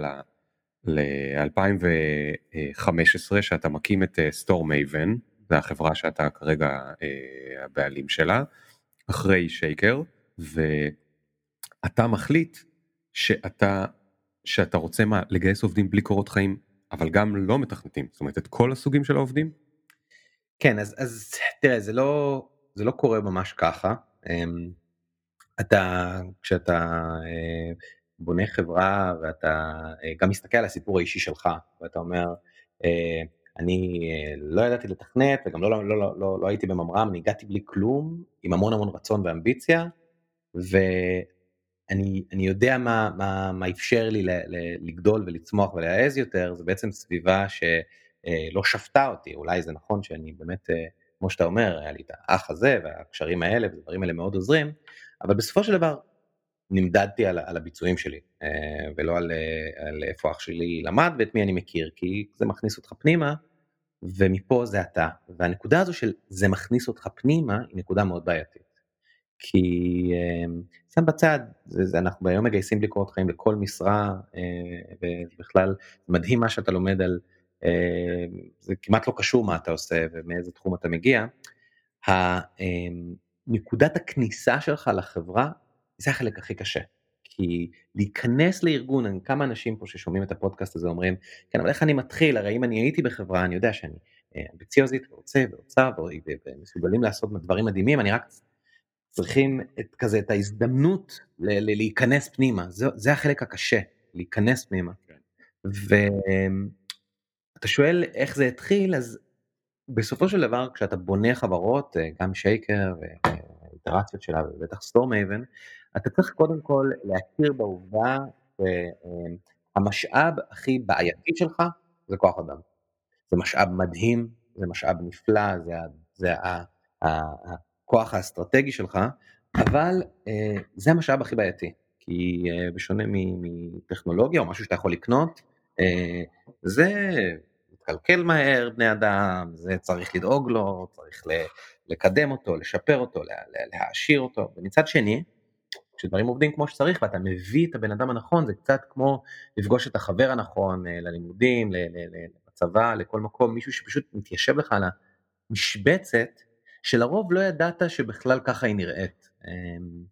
ל-2015 שאתה מקים את סטור מייבן זה החברה שאתה כרגע הבעלים שלה אחרי שייקר. אתה מחליט שאתה, שאתה רוצה מה, לגייס עובדים בלי קורות חיים, אבל גם לא מתכנתים, זאת אומרת את כל הסוגים של העובדים? כן, אז, אז תראה, זה לא, זה לא קורה ממש ככה. אמ, אתה, כשאתה אה, בונה חברה ואתה אה, גם מסתכל על הסיפור האישי שלך, ואתה אומר, אה, אני לא ידעתי לתכנת וגם לא, לא, לא, לא, לא, הייתי בממר"ם, אני הגעתי בלי כלום, עם המון המון רצון ואמביציה, ו... אני, אני יודע מה, מה, מה אפשר לי לגדול ולצמוח ולהעז יותר, זה בעצם סביבה שלא שפטה אותי, אולי זה נכון שאני באמת, אה, כמו שאתה אומר, היה לי את האח הזה והקשרים האלה והדברים האלה מאוד עוזרים, אבל בסופו של דבר נמדדתי על, על הביצועים שלי, אה, ולא על, אה, על איפה אח שלי למד ואת מי אני מכיר, כי זה מכניס אותך פנימה, ומפה זה אתה. והנקודה הזו של זה מכניס אותך פנימה, היא נקודה מאוד בעייתית. כי אמ, שם בצד, זה, זה, אנחנו היום מגייסים בלי קורות חיים לכל משרה, אה, ובכלל מדהים מה שאתה לומד על, אה, זה כמעט לא קשור מה אתה עושה ומאיזה תחום אתה מגיע. אמ, נקודת הכניסה שלך לחברה זה החלק הכי קשה. כי להיכנס לארגון, כמה אנשים פה ששומעים את הפודקאסט הזה אומרים, כן, אבל איך אני מתחיל, הרי אם אני הייתי בחברה, אני יודע שאני אה, אמביציוזית ורוצה ורוצה ומסוגלים לעשות דברים מדהימים, אני רק צריכים את כזה את ההזדמנות ל- ל- להיכנס פנימה, זה, זה החלק הקשה, להיכנס פנימה. כן. ואתה שואל איך זה התחיל, אז בסופו של דבר כשאתה בונה חברות, אה, גם שייקר ואיטרציות שלה ובטח סטורם אייבן, אתה צריך קודם כל להכיר בעובדה שהמשאב הכי בעייתי שלך זה כוח אדם. זה משאב מדהים, זה משאב נפלא, זה, זה הכוח האסטרטגי שלך, אבל אה, זה המשאב הכי בעייתי, כי אה, בשונה מטכנולוגיה או משהו שאתה יכול לקנות, אה, זה מתקלקל מהר בני אדם, זה צריך לדאוג לו, צריך לקדם אותו, לשפר אותו, להעשיר אותו, ומצד שני, כשדברים עובדים כמו שצריך ואתה מביא את הבן אדם הנכון, זה קצת כמו לפגוש את החבר הנכון ללימודים, לצבא, לכל מקום, מישהו שפשוט מתיישב לך על המשבצת שלרוב לא ידעת שבכלל ככה היא נראית. אמ,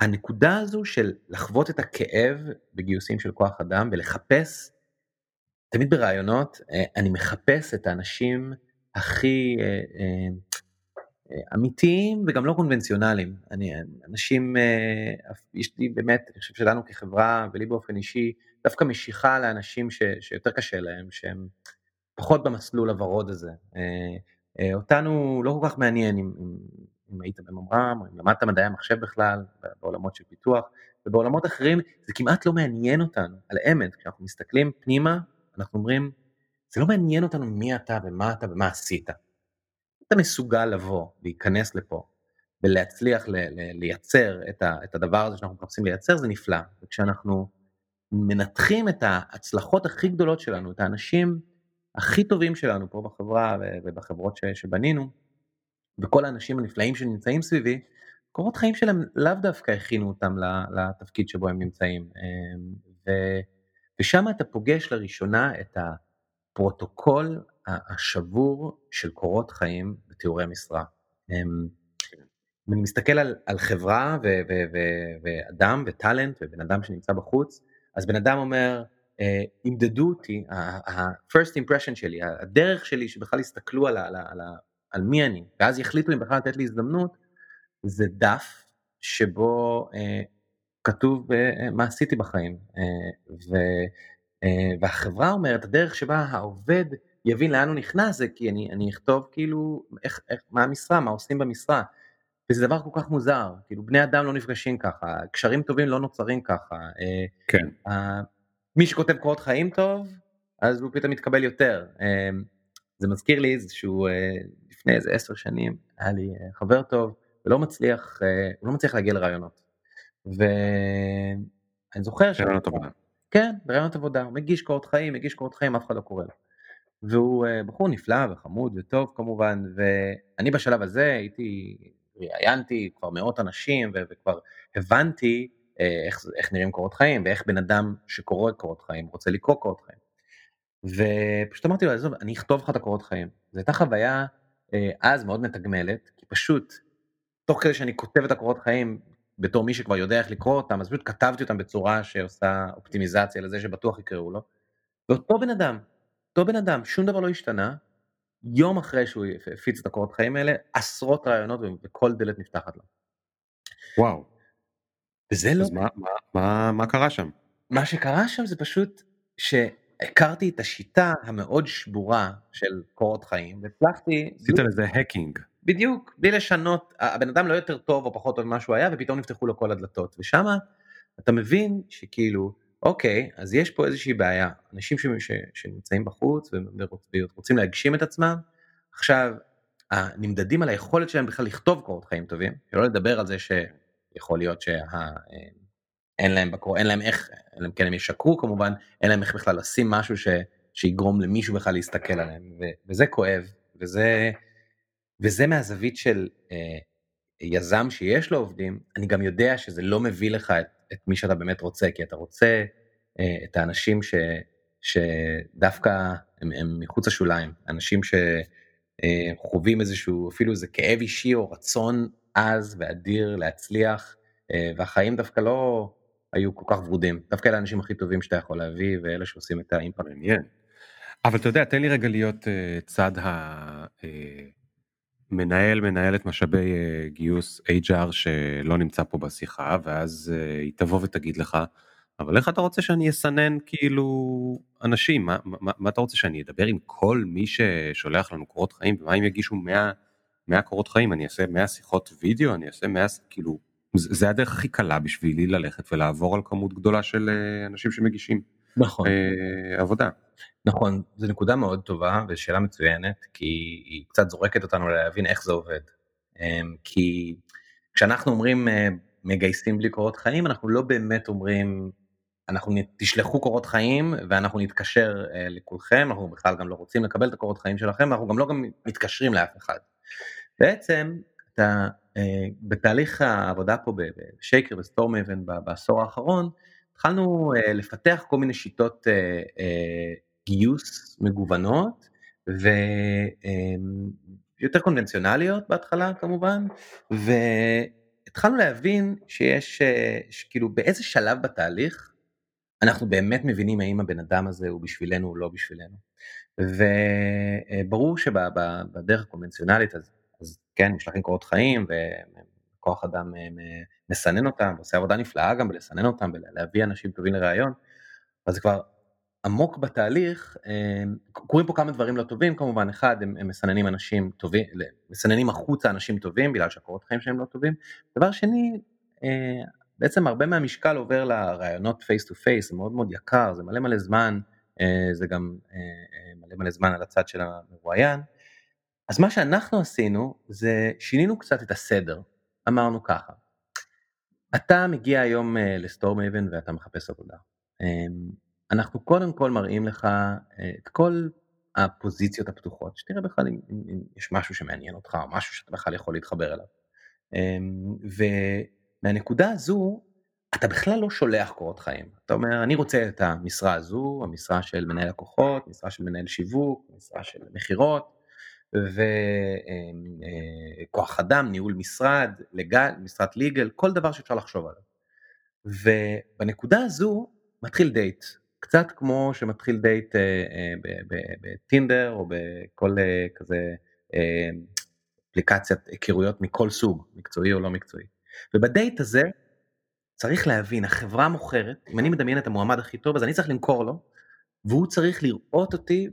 והנקודה הזו של לחוות את הכאב בגיוסים של כוח אדם ולחפש, תמיד ברעיונות, אה, אני מחפש את האנשים הכי אה, אה, אמיתיים וגם לא קונבנציונליים. אני, אנשים, יש לי באמת, אני חושב שלנו כחברה ולי באופן אישי, דווקא משיכה לאנשים ש, שיותר קשה להם, שהם פחות במסלול הוורוד הזה. אה, אותנו לא כל כך מעניין אם, אם, אם היית בממר"ם, או אם למדת מדעי המחשב בכלל, בעולמות של פיתוח, ובעולמות אחרים זה כמעט לא מעניין אותנו, על אמת, כשאנחנו מסתכלים פנימה, אנחנו אומרים, זה לא מעניין אותנו מי אתה ומה אתה ומה עשית. אתה מסוגל לבוא, להיכנס לפה, ולהצליח ל- ל- לייצר את, ה- את הדבר הזה שאנחנו מחפשים לייצר, זה נפלא. וכשאנחנו מנתחים את ההצלחות הכי גדולות שלנו, את האנשים הכי טובים שלנו פה בחברה ובחברות שבנינו, וכל האנשים הנפלאים שנמצאים סביבי, קורות חיים שלהם לאו דווקא הכינו אותם לתפקיד שבו הם נמצאים. אמ, ושם אתה פוגש לראשונה את הפרוטוקול השבור של קורות חיים בתיאורי משרה. אמ, אם אני מסתכל על, על חברה ו, ו, ו, ואדם וטאלנט ובן אדם שנמצא בחוץ, אז בן אדם אומר, ימדדו אותי, ה-first impression שלי, הדרך שלי שבכלל יסתכלו על, על, על, על מי אני, ואז יחליטו אם בכלל לתת לי הזדמנות, זה דף שבו אה, כתוב מה עשיתי בחיים. ו... והחברה אומרת, הדרך שבה העובד יבין לאן הוא נכנס זה כי אני, אני אכתוב כאילו איך, איך, מה המשרה, מה עושים במשרה. וזה דבר כל כך מוזר, כאילו בני אדם לא נפגשים ככה, קשרים טובים לא נוצרים ככה. כן. מי שכותב קורות חיים טוב, אז הוא פתאום מתקבל יותר. זה מזכיר לי איזשהו, לפני איזה עשר שנים, היה לי חבר טוב, ולא מצליח, הוא לא מצליח להגיע לרעיונות. ואני זוכר ש... רעיונות עבודה. כן, רעיונות עבודה, הוא מגיש קורות חיים, מגיש קורות חיים, אף אחד לא קורא לו. והוא בחור נפלא וחמוד וטוב כמובן, ואני בשלב הזה הייתי, ראיינתי כבר מאות אנשים וכבר הבנתי איך, איך נראים קורות חיים ואיך בן אדם שקורא קורות חיים רוצה לקרוא קורות חיים. ופשוט אמרתי לו, עזוב, אני אכתוב לך את הקורות חיים. זו הייתה חוויה אז מאוד מתגמלת, כי פשוט תוך כדי שאני כותב את הקורות חיים בתור מי שכבר יודע איך לקרוא אותם, אז פשוט כתבתי אותם בצורה שעושה אופטימיזציה לזה שבטוח יקראו לו. ואותו בן אדם, אותו בן אדם, שום דבר לא השתנה, יום אחרי שהוא הפיץ את הקורות חיים האלה, עשרות רעיונות וכל דלת נפתחת לו. וואו. וזה לא... אז מה, מה, מה, מה קרה שם? מה שקרה שם זה פשוט שהכרתי את השיטה המאוד שבורה של קורות חיים, והצלחתי... עשית לזה האקינג. בדיוק, בלי לשנות, הבן אדם לא יותר טוב או פחות טוב ממה שהוא היה, ופתאום נפתחו לו כל הדלתות. ושמה אתה מבין שכאילו, אוקיי, אז יש פה איזושהי בעיה. אנשים ש, ש, שנמצאים בחוץ ורוצים להגשים את עצמם, עכשיו, נמדדים על היכולת שלהם בכלל לכתוב קורות חיים טובים, שלא לדבר על זה שיכול להיות שאין להם בקור, אין להם איך, אלא אם כן הם ישקרו כמובן, אין להם איך בכלל לשים משהו ש, שיגרום למישהו בכלל להסתכל עליהם, ו, וזה כואב, וזה, וזה מהזווית של אה, יזם שיש לו עובדים, אני גם יודע שזה לא מביא לך את, את מי שאתה באמת רוצה, כי אתה רוצה אה, את האנשים ש, שדווקא הם, הם מחוץ לשוליים, אנשים שחווים אה, איזשהו, אפילו איזה כאב אישי או רצון עז ואדיר להצליח, אה, והחיים דווקא לא היו כל כך ורודים, דווקא אלה האנשים הכי טובים שאתה יכול להביא, ואלה שעושים את האימפקט. מעניין. אבל אתה יודע, תן לי רגע להיות uh, צד ה... Uh, מנהל, מנהלת משאבי גיוס HR שלא נמצא פה בשיחה, ואז היא תבוא ותגיד לך, אבל איך אתה רוצה שאני אסנן כאילו אנשים, מה, מה, מה אתה רוצה שאני אדבר עם כל מי ששולח לנו קורות חיים, ומה אם יגישו 100, 100 קורות חיים, אני אעשה 100 שיחות וידאו, אני אעשה 100, כאילו, זה, זה הדרך הכי קלה בשבילי ללכת ולעבור על כמות גדולה של אנשים שמגישים נכון. אה, עבודה. נכון, זו נקודה מאוד טובה ושאלה מצוינת, כי היא קצת זורקת אותנו להבין איך זה עובד. אמ, כי כשאנחנו אומרים אה, מגייסים בלי קורות חיים, אנחנו לא באמת אומרים, אנחנו תשלחו קורות חיים ואנחנו נתקשר אה, לכולכם, אנחנו בכלל גם לא רוצים לקבל את הקורות חיים שלכם, אנחנו גם לא גם מתקשרים לאף אחד. בעצם, אתה, בתהליך העבודה פה בשייקר וסטורם אבן בעשור האחרון, התחלנו לפתח כל מיני שיטות גיוס מגוונות ויותר קונבנציונליות בהתחלה כמובן והתחלנו להבין שיש כאילו באיזה שלב בתהליך אנחנו באמת מבינים האם הבן אדם הזה הוא בשבילנו או לא בשבילנו. וברור שבדרך הקונבנציונלית אז, אז כן נשלחים קורות חיים וכוח אדם מסנן אותם עושה עבודה נפלאה גם בלסנן אותם ולהביא אנשים טובים לראיון אז זה כבר עמוק בתהליך, אה, קורים פה כמה דברים לא טובים. כמובן, אחד הם, הם מסננים אנשים טובים, מסננים החוצה אנשים טובים בגלל שהקורות חיים שלהם לא טובים, דבר שני, אה, בעצם הרבה מהמשקל עובר לראיונות face to face, זה מאוד מאוד יקר, זה מלא מלא זמן, אה, זה גם מלא מלא זמן על הצד של המרואיין, אז מה שאנחנו עשינו זה שינינו קצת את הסדר, אמרנו ככה, אתה מגיע היום לסטורם אבן ואתה מחפש עבודה. אנחנו קודם כל מראים לך אה, את כל הפוזיציות הפתוחות, שתראה בכלל אם, אם, אם יש משהו שמעניין אותך או משהו שאתה בכלל יכול להתחבר אליו. אמ, ומהנקודה הזו, אתה בכלל לא שולח קורות חיים. אתה אומר, אני רוצה את המשרה הזו, המשרה של מנהל לקוחות, משרה של מנהל שיווק, משרה של מכירות, וכוח אדם, ניהול משרד, לגל, משרת ליגל, כל דבר שאפשר לחשוב עליו. ובנקודה הזו מתחיל דייט. קצת כמו שמתחיל דייט אה, אה, בטינדר או בכל אה, כזה אפליקציית היכרויות מכל סוג, מקצועי או לא מקצועי. ובדייט הזה צריך להבין, החברה מוכרת, אם אני מדמיין את המועמד הכי טוב, אז אני צריך למכור לו, והוא צריך לראות אותי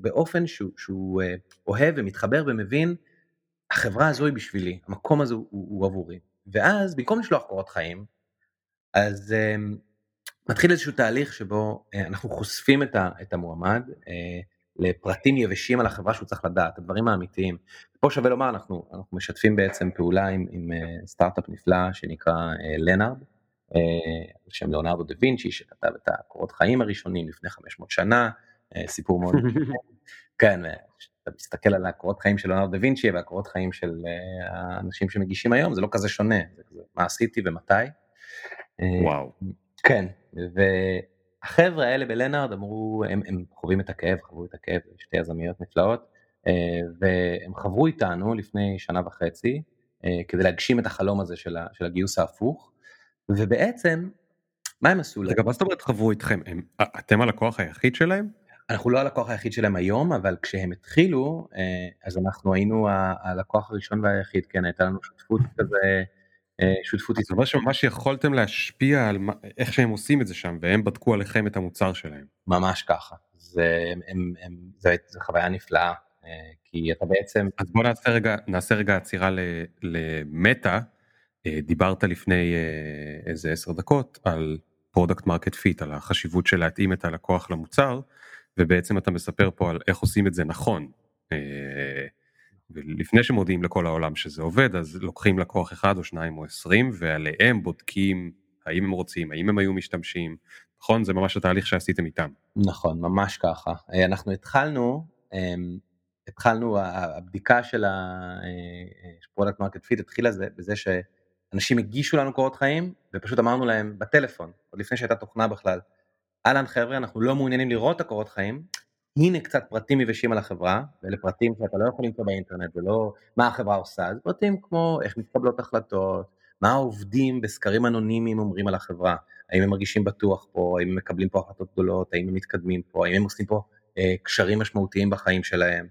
באופן שהוא, שהוא אה, אוהב ומתחבר ומבין, החברה הזו היא בשבילי, המקום הזה הוא, הוא עבורי. ואז במקום לשלוח קורות חיים, אז um, מתחיל איזשהו תהליך שבו uh, אנחנו חושפים את, המועמד לפרטים יבשים על החברה שהוא צריך לדעת, הדברים האמיתיים. פה שווה לומר, אנחנו, אנחנו משתפים בעצם פעולה עם, עם uh, סטארט-אפ נפלא שנקרא uh, לנארד, uh, שם ליאונרדו דה וינצ'י שכתב את הקורות חיים הראשונים לפני 500 שנה, סיפור מאוד [laughs] כן, אתה מסתכל על הקורות חיים של ליאונרדו דה וינצ'י והקורות חיים של האנשים שמגישים היום, זה לא כזה שונה, זה כזה, מה עשיתי ומתי. וואו. כן, והחבר'ה האלה בלנארד אמרו, הם, הם חווים את הכאב, חוו את הכאב, שתי יזמיות נפלאות, אה, והם חברו איתנו לפני שנה וחצי, אה, כדי להגשים את החלום הזה של, של הגיוס ההפוך, ובעצם, מה הם עשו? רגע, מה זאת אומרת חברו איתכם? הם, אתם הלקוח היחיד שלהם? אנחנו לא הלקוח היחיד שלהם היום, אבל כשהם התחילו, אה, אז אנחנו היינו הלקוח הראשון והיחיד, כן, הייתה לנו שותפות [laughs] כזה. אה, שותפות איתו. ממש ממש יכולתם להשפיע על איך שהם עושים את זה שם והם בדקו עליכם את המוצר שלהם. ממש ככה, זה, הם, הם, הם, זה, זה חוויה נפלאה, אה, כי אתה בעצם... אז בוא נעשה רגע, נעשה רגע עצירה למטה, אה, דיברת לפני איזה עשר דקות על product market fit, על החשיבות של להתאים את הלקוח למוצר, ובעצם אתה מספר פה על איך עושים את זה נכון. ולפני שמודיעים לכל העולם שזה עובד, אז לוקחים לקוח אחד או שניים או עשרים, ועליהם בודקים האם הם רוצים, האם הם היו משתמשים, נכון? זה ממש התהליך שעשיתם איתם. נכון, ממש ככה. אה, אנחנו התחלנו, אמ, התחלנו, הבדיקה של ה product market fit התחילה בזה שאנשים הגישו לנו קורות חיים, ופשוט אמרנו להם בטלפון, עוד לפני שהייתה תוכנה בכלל, אהלן חבר'ה, אנחנו לא מעוניינים לראות את הקורות חיים, הנה קצת פרטים יבשים על החברה, ואלה פרטים שאתה לא יכול למצוא באינטרנט, ולא מה החברה עושה, זה פרטים כמו איך מתקבלות החלטות, מה העובדים בסקרים אנונימיים אומרים על החברה, האם הם מרגישים בטוח פה, האם הם מקבלים פה החלטות גדולות, האם הם מתקדמים פה, האם הם עושים פה אה, קשרים משמעותיים בחיים שלהם,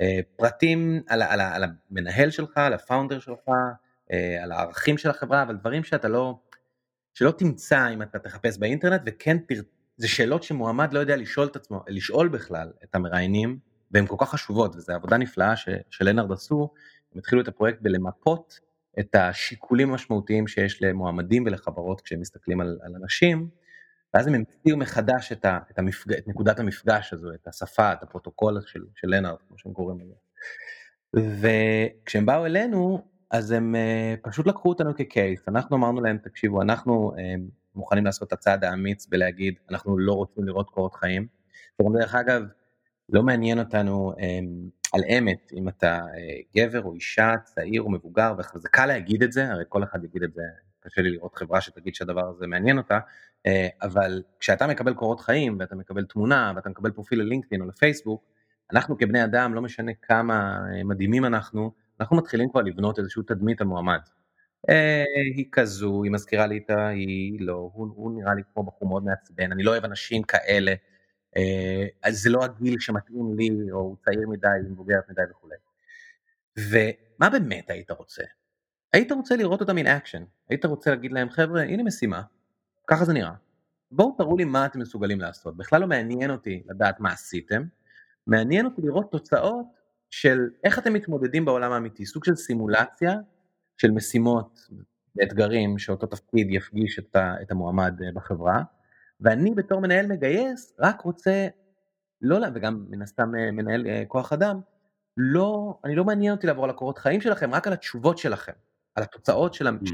אה, פרטים על, על, על המנהל שלך, על הפאונדר שלך, אה, על הערכים של החברה, אבל דברים שאתה לא, שלא תמצא אם אתה תחפש באינטרנט, וכן תרצה זה שאלות שמועמד לא יודע לשאול את עצמו, לשאול בכלל את המראיינים, והן כל כך חשובות, וזו עבודה נפלאה שלנארד עשו, הם התחילו את הפרויקט בלמפות את השיקולים המשמעותיים שיש למועמדים ולחברות כשהם מסתכלים על, על אנשים, ואז הם המציאו מחדש את, ה, את, המפג... את נקודת המפגש הזו, את השפה, את הפרוטוקול של, של לנארד, כמו שהם קוראים לזה. וכשהם באו אלינו, אז הם uh, פשוט לקחו אותנו כקייס, אנחנו אמרנו להם, תקשיבו, אנחנו uh, מוכנים לעשות את הצעד האמיץ בלהגיד אנחנו לא רוצים לראות קורות חיים. דרך אגב, לא מעניין אותנו um, על אמת אם אתה uh, גבר או אישה, צעיר או מבוגר, וזה קל להגיד את זה, הרי כל אחד יגיד את זה, קשה לי לראות חברה שתגיד שהדבר הזה מעניין אותה, uh, אבל כשאתה מקבל קורות חיים ואתה מקבל תמונה ואתה מקבל פרופיל ללינקדאין או לפייסבוק, אנחנו כבני אדם, לא משנה כמה uh, מדהימים אנחנו, אנחנו מתחילים כבר לבנות איזושהי תדמית המועמד. אה, היא כזו, היא מזכירה לי את ה... היא לא, הוא, הוא נראה לי כמו בחור מאוד מעצבן, אני לא אוהב אנשים כאלה, אה, אז זה לא הגיל שמתאים לי, או הוא צעיר מדי, היא מבוגרת מדי וכולי. ומה באמת היית רוצה? היית רוצה לראות אותם in action, היית רוצה להגיד להם חבר'ה הנה משימה, ככה זה נראה, בואו תראו לי מה אתם מסוגלים לעשות, בכלל לא מעניין אותי לדעת מה עשיתם, מעניין אותי לראות תוצאות של איך אתם מתמודדים בעולם האמיתי, סוג של סימולציה של משימות ואתגרים שאותו תפקיד יפגיש את, ה, את המועמד אה, בחברה, ואני בתור מנהל מגייס רק רוצה, לא, וגם מן הסתם אה, מנהל אה, כוח אדם, לא, אני לא מעניין אותי לעבור על הקורות חיים שלכם, רק על התשובות שלכם, על התוצאות של, mm.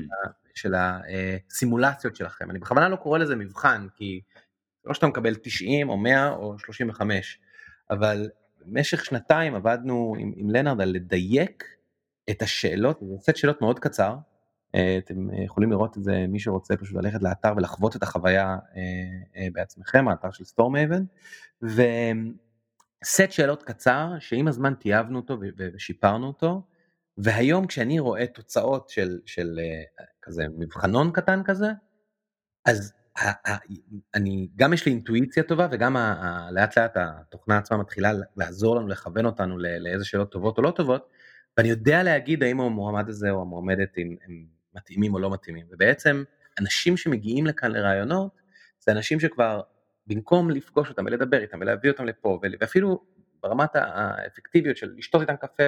של הסימולציות שלכם. אני בכוונה לא קורא לזה מבחן, כי לא שאתה מקבל 90 או 100 או 35, אבל במשך שנתיים עבדנו עם, עם לנארד על לדייק את השאלות, זה סט שאלות מאוד קצר, אה, אתם יכולים לראות את זה, מי שרוצה פשוט ללכת לאתר ולחוות את החוויה אה, אה, בעצמכם, האתר של סטורמייבן, וסט שאלות קצר שעם הזמן טייבנו אותו ושיפרנו אותו, והיום כשאני רואה תוצאות של, של כזה מבחנון קטן כזה, אז אני, גם יש לי אינטואיציה טובה וגם לאט לאט התוכנה עצמה מתחילה לעזור לנו לכוון אותנו לאיזה שאלות טובות או לא טובות, ואני יודע להגיד האם המועמד הזה או המועמדת הם, הם מתאימים או לא מתאימים, ובעצם אנשים שמגיעים לכאן לרעיונות, זה אנשים שכבר, במקום לפגוש אותם ולדבר איתם ולהביא אותם לפה, ואפילו ברמת האפקטיביות של לשתות איתם קפה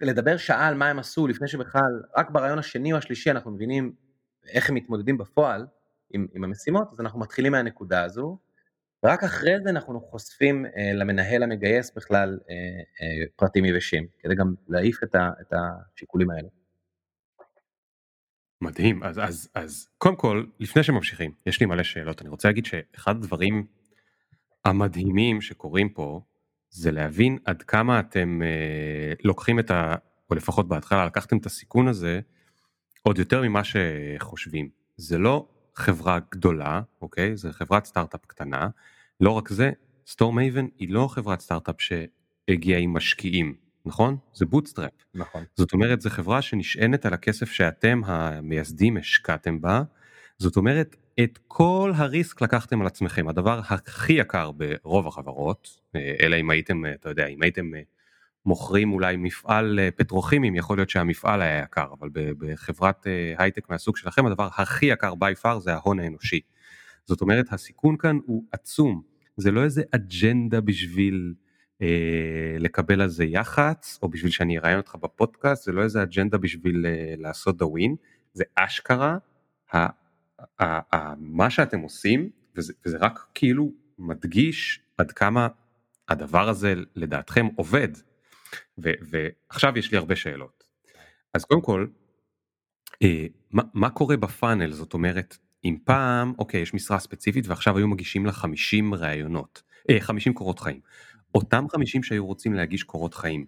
ולדבר שעה על מה הם עשו לפני שבכלל, רק ברעיון השני או השלישי אנחנו מבינים איך הם מתמודדים בפועל עם, עם המשימות, אז אנחנו מתחילים מהנקודה הזו, ורק אחרי זה אנחנו חושפים אה, למנהל המגייס בכלל אה, אה, פרטים יבשים, כדי גם להעיף את, את השיקולים האלה. מדהים, אז, אז, אז קודם כל, לפני שממשיכים, יש לי מלא שאלות, אני רוצה להגיד שאחד הדברים המדהימים שקורים פה, זה להבין עד כמה אתם אה, לוקחים את ה... או לפחות בהתחלה לקחתם את הסיכון הזה, עוד יותר ממה שחושבים. זה לא חברה גדולה, אוקיי? זה חברת סטארט-אפ קטנה. לא רק זה, סטורמייבן היא לא חברת סטארט-אפ שהגיעה עם משקיעים, נכון? זה bootstrap. נכון. זאת אומרת, זו חברה שנשענת על הכסף שאתם המייסדים השקעתם בה. זאת אומרת, את כל ה risk לקחתם על עצמכם, הדבר הכי יקר ברוב החברות, אה, אלא אם הייתם, אתה יודע, אם הייתם אה, מוכרים אולי מפעל אה, פטרוכימיים, יכול להיות שהמפעל היה יקר, אבל בחברת הייטק מהסוג שלכם, הדבר הכי יקר by far זה ההון האנושי. זאת אומרת, הסיכון כאן הוא עצום, זה לא איזה אג'נדה בשביל אה, לקבל על זה יח"צ, או בשביל שאני אראיין אותך בפודקאסט, זה לא איזה אג'נדה בשביל אה, לעשות דאווין, זה אשכרה, ה, ה, ה, ה, מה שאתם עושים, וזה, וזה רק כאילו מדגיש עד כמה הדבר הזה לדעתכם עובד. ו, ועכשיו יש לי הרבה שאלות. אז קודם כל, אה, מה, מה קורה בפאנל? זאת אומרת, אם פעם, אוקיי, יש משרה ספציפית ועכשיו היו מגישים לה 50 ראיונות, אה, 50 קורות חיים. אותם 50 שהיו רוצים להגיש קורות חיים,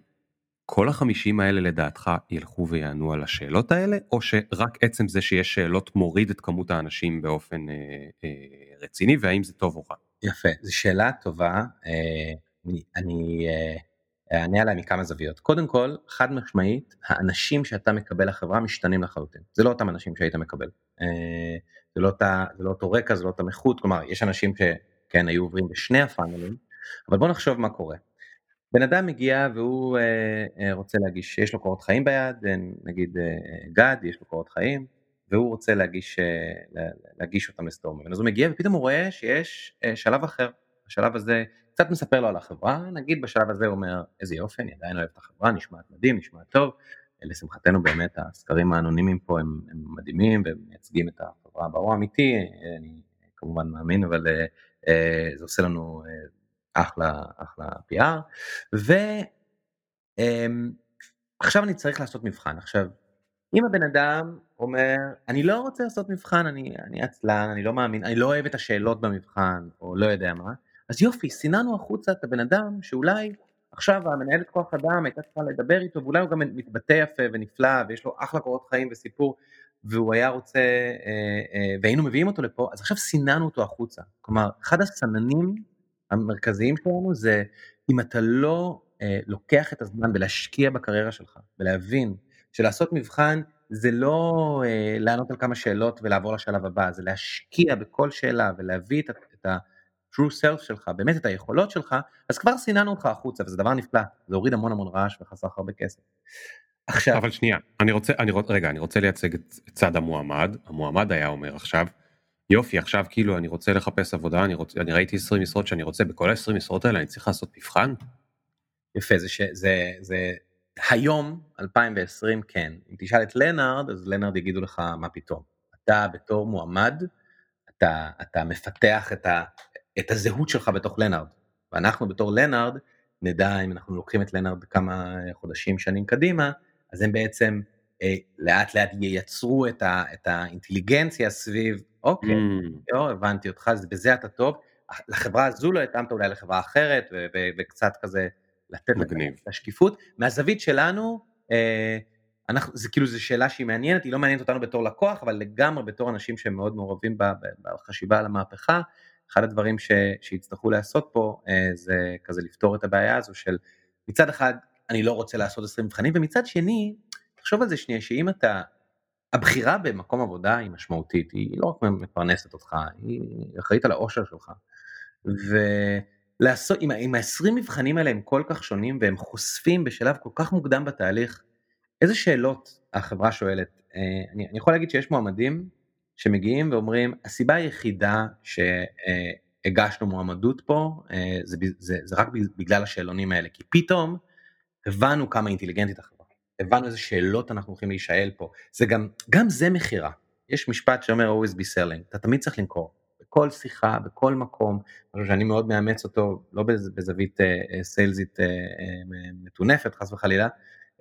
כל החמישים האלה לדעתך ילכו ויענו על השאלות האלה, או שרק עצם זה שיש שאלות מוריד את כמות האנשים באופן אה, אה, רציני, והאם זה טוב או רע? יפה, זו שאלה טובה, אה, אני, אה, אענה עליה מכמה זוויות. קודם כל, חד משמעית, האנשים שאתה מקבל לחברה משתנים לחלוטין. זה לא אותם אנשים שהיית מקבל. אה, זה לא, אותה, זה לא אותו רקע, זה לא אותה איכות, כלומר, יש אנשים שכן היו עוברים בשני הפאנלים, אבל בוא נחשוב מה קורה. בן אדם מגיע והוא אה, אה, רוצה להגיש, יש לו קורות חיים ביד, אה, נגיד אה, גד, יש לו קורות חיים, והוא רוצה להגיש, אה, להגיש אותם לסטורמים. אז הוא מגיע ופתאום הוא רואה שיש אה, שלב אחר. השלב הזה קצת מספר לו על החברה, נגיד בשלב הזה הוא אומר, איזה יופי, אני עדיין אוהב את החברה, נשמעת מדהים, נשמע טוב. לשמחתנו באמת הסקרים האנונימיים פה הם, הם מדהימים והם מייצגים את החברה באור האמיתי, אני כמובן מאמין, אבל אה, אה, זה עושה לנו אה, אחלה, אחלה PR. ועכשיו אמ, אני צריך לעשות מבחן. עכשיו, אם הבן אדם אומר, אני לא רוצה לעשות מבחן, אני, אני עצלן, אני לא מאמין, אני לא אוהב את השאלות במבחן, או לא יודע מה, אז יופי, סיננו החוצה את הבן אדם שאולי עכשיו המנהלת כוח אדם הייתה צריכה לדבר איתו, ואולי הוא גם מתבטא יפה ונפלא, ויש לו אחלה קורות חיים וסיפור, והוא היה רוצה, אה, אה, והיינו מביאים אותו לפה, אז עכשיו סיננו אותו החוצה. כלומר, אחד הסננים המרכזיים שלנו זה אם אתה לא אה, לוקח את הזמן ולהשקיע בקריירה שלך, ולהבין שלעשות מבחן זה לא אה, לענות על כמה שאלות ולעבור לשלב הבא, זה להשקיע בכל שאלה ולהביא את, את ה-true self שלך, באמת את היכולות שלך, אז כבר סיננו אותך החוצה, וזה דבר נפלא, זה הוריד המון המון רעש וחסך הרבה כסף. עכשיו... אבל שנייה, אני רוצה, אני רוצה, רגע, אני רוצה לייצג את צד המועמד, המועמד היה אומר עכשיו, יופי עכשיו כאילו אני רוצה לחפש עבודה אני רוצה אני ראיתי 20 משרות שאני רוצה בכל ה-20 משרות האלה אני צריך לעשות מבחן. יפה זה שזה זה היום 2020 כן אם תשאל את לנארד אז לנארד יגידו לך מה פתאום אתה בתור מועמד אתה אתה מפתח את, ה, את הזהות שלך בתוך לנארד ואנחנו בתור לנארד נדע אם אנחנו לוקחים את לנארד כמה חודשים שנים קדימה אז הם בעצם אה, לאט לאט ייצרו את, ה, את האינטליגנציה סביב אוקיי, mm. יו, הבנתי אותך, אז בזה אתה טוב. לחברה הזו לא התאמת אולי לחברה אחרת, ו- ו- וקצת כזה לתת את השקיפות. מהזווית שלנו, אה, אנחנו, זה כאילו זו שאלה שהיא מעניינת, היא לא מעניינת אותנו בתור לקוח, אבל לגמרי בתור אנשים שהם מאוד מעורבים בחשיבה על המהפכה, אחד הדברים ש, שיצטרכו לעשות פה אה, זה כזה לפתור את הבעיה הזו של מצד אחד אני לא רוצה לעשות 20 מבחנים, ומצד שני, תחשוב על זה שנייה, שאם אתה הבחירה במקום עבודה היא משמעותית, היא לא רק מפרנסת אותך, היא אחראית על האושר שלך. ולעשות, אם ה-20 מבחנים האלה הם כל כך שונים והם חושפים בשלב כל כך מוקדם בתהליך איזה שאלות החברה שואלת? אני יכול להגיד שיש מועמדים שמגיעים ואומרים, הסיבה היחידה שהגשנו מועמדות פה זה רק בגלל השאלונים האלה, כי פתאום הבנו כמה אינטליגנטית החברה, הבנו איזה שאלות אנחנו הולכים להישאל פה, זה גם, גם זה מכירה, יש משפט שאומר always be selling, אתה תמיד צריך למכור, בכל שיחה, בכל מקום, משהו שאני מאוד מאמץ אותו, לא בזווית סיילזית מטונפת חס וחלילה,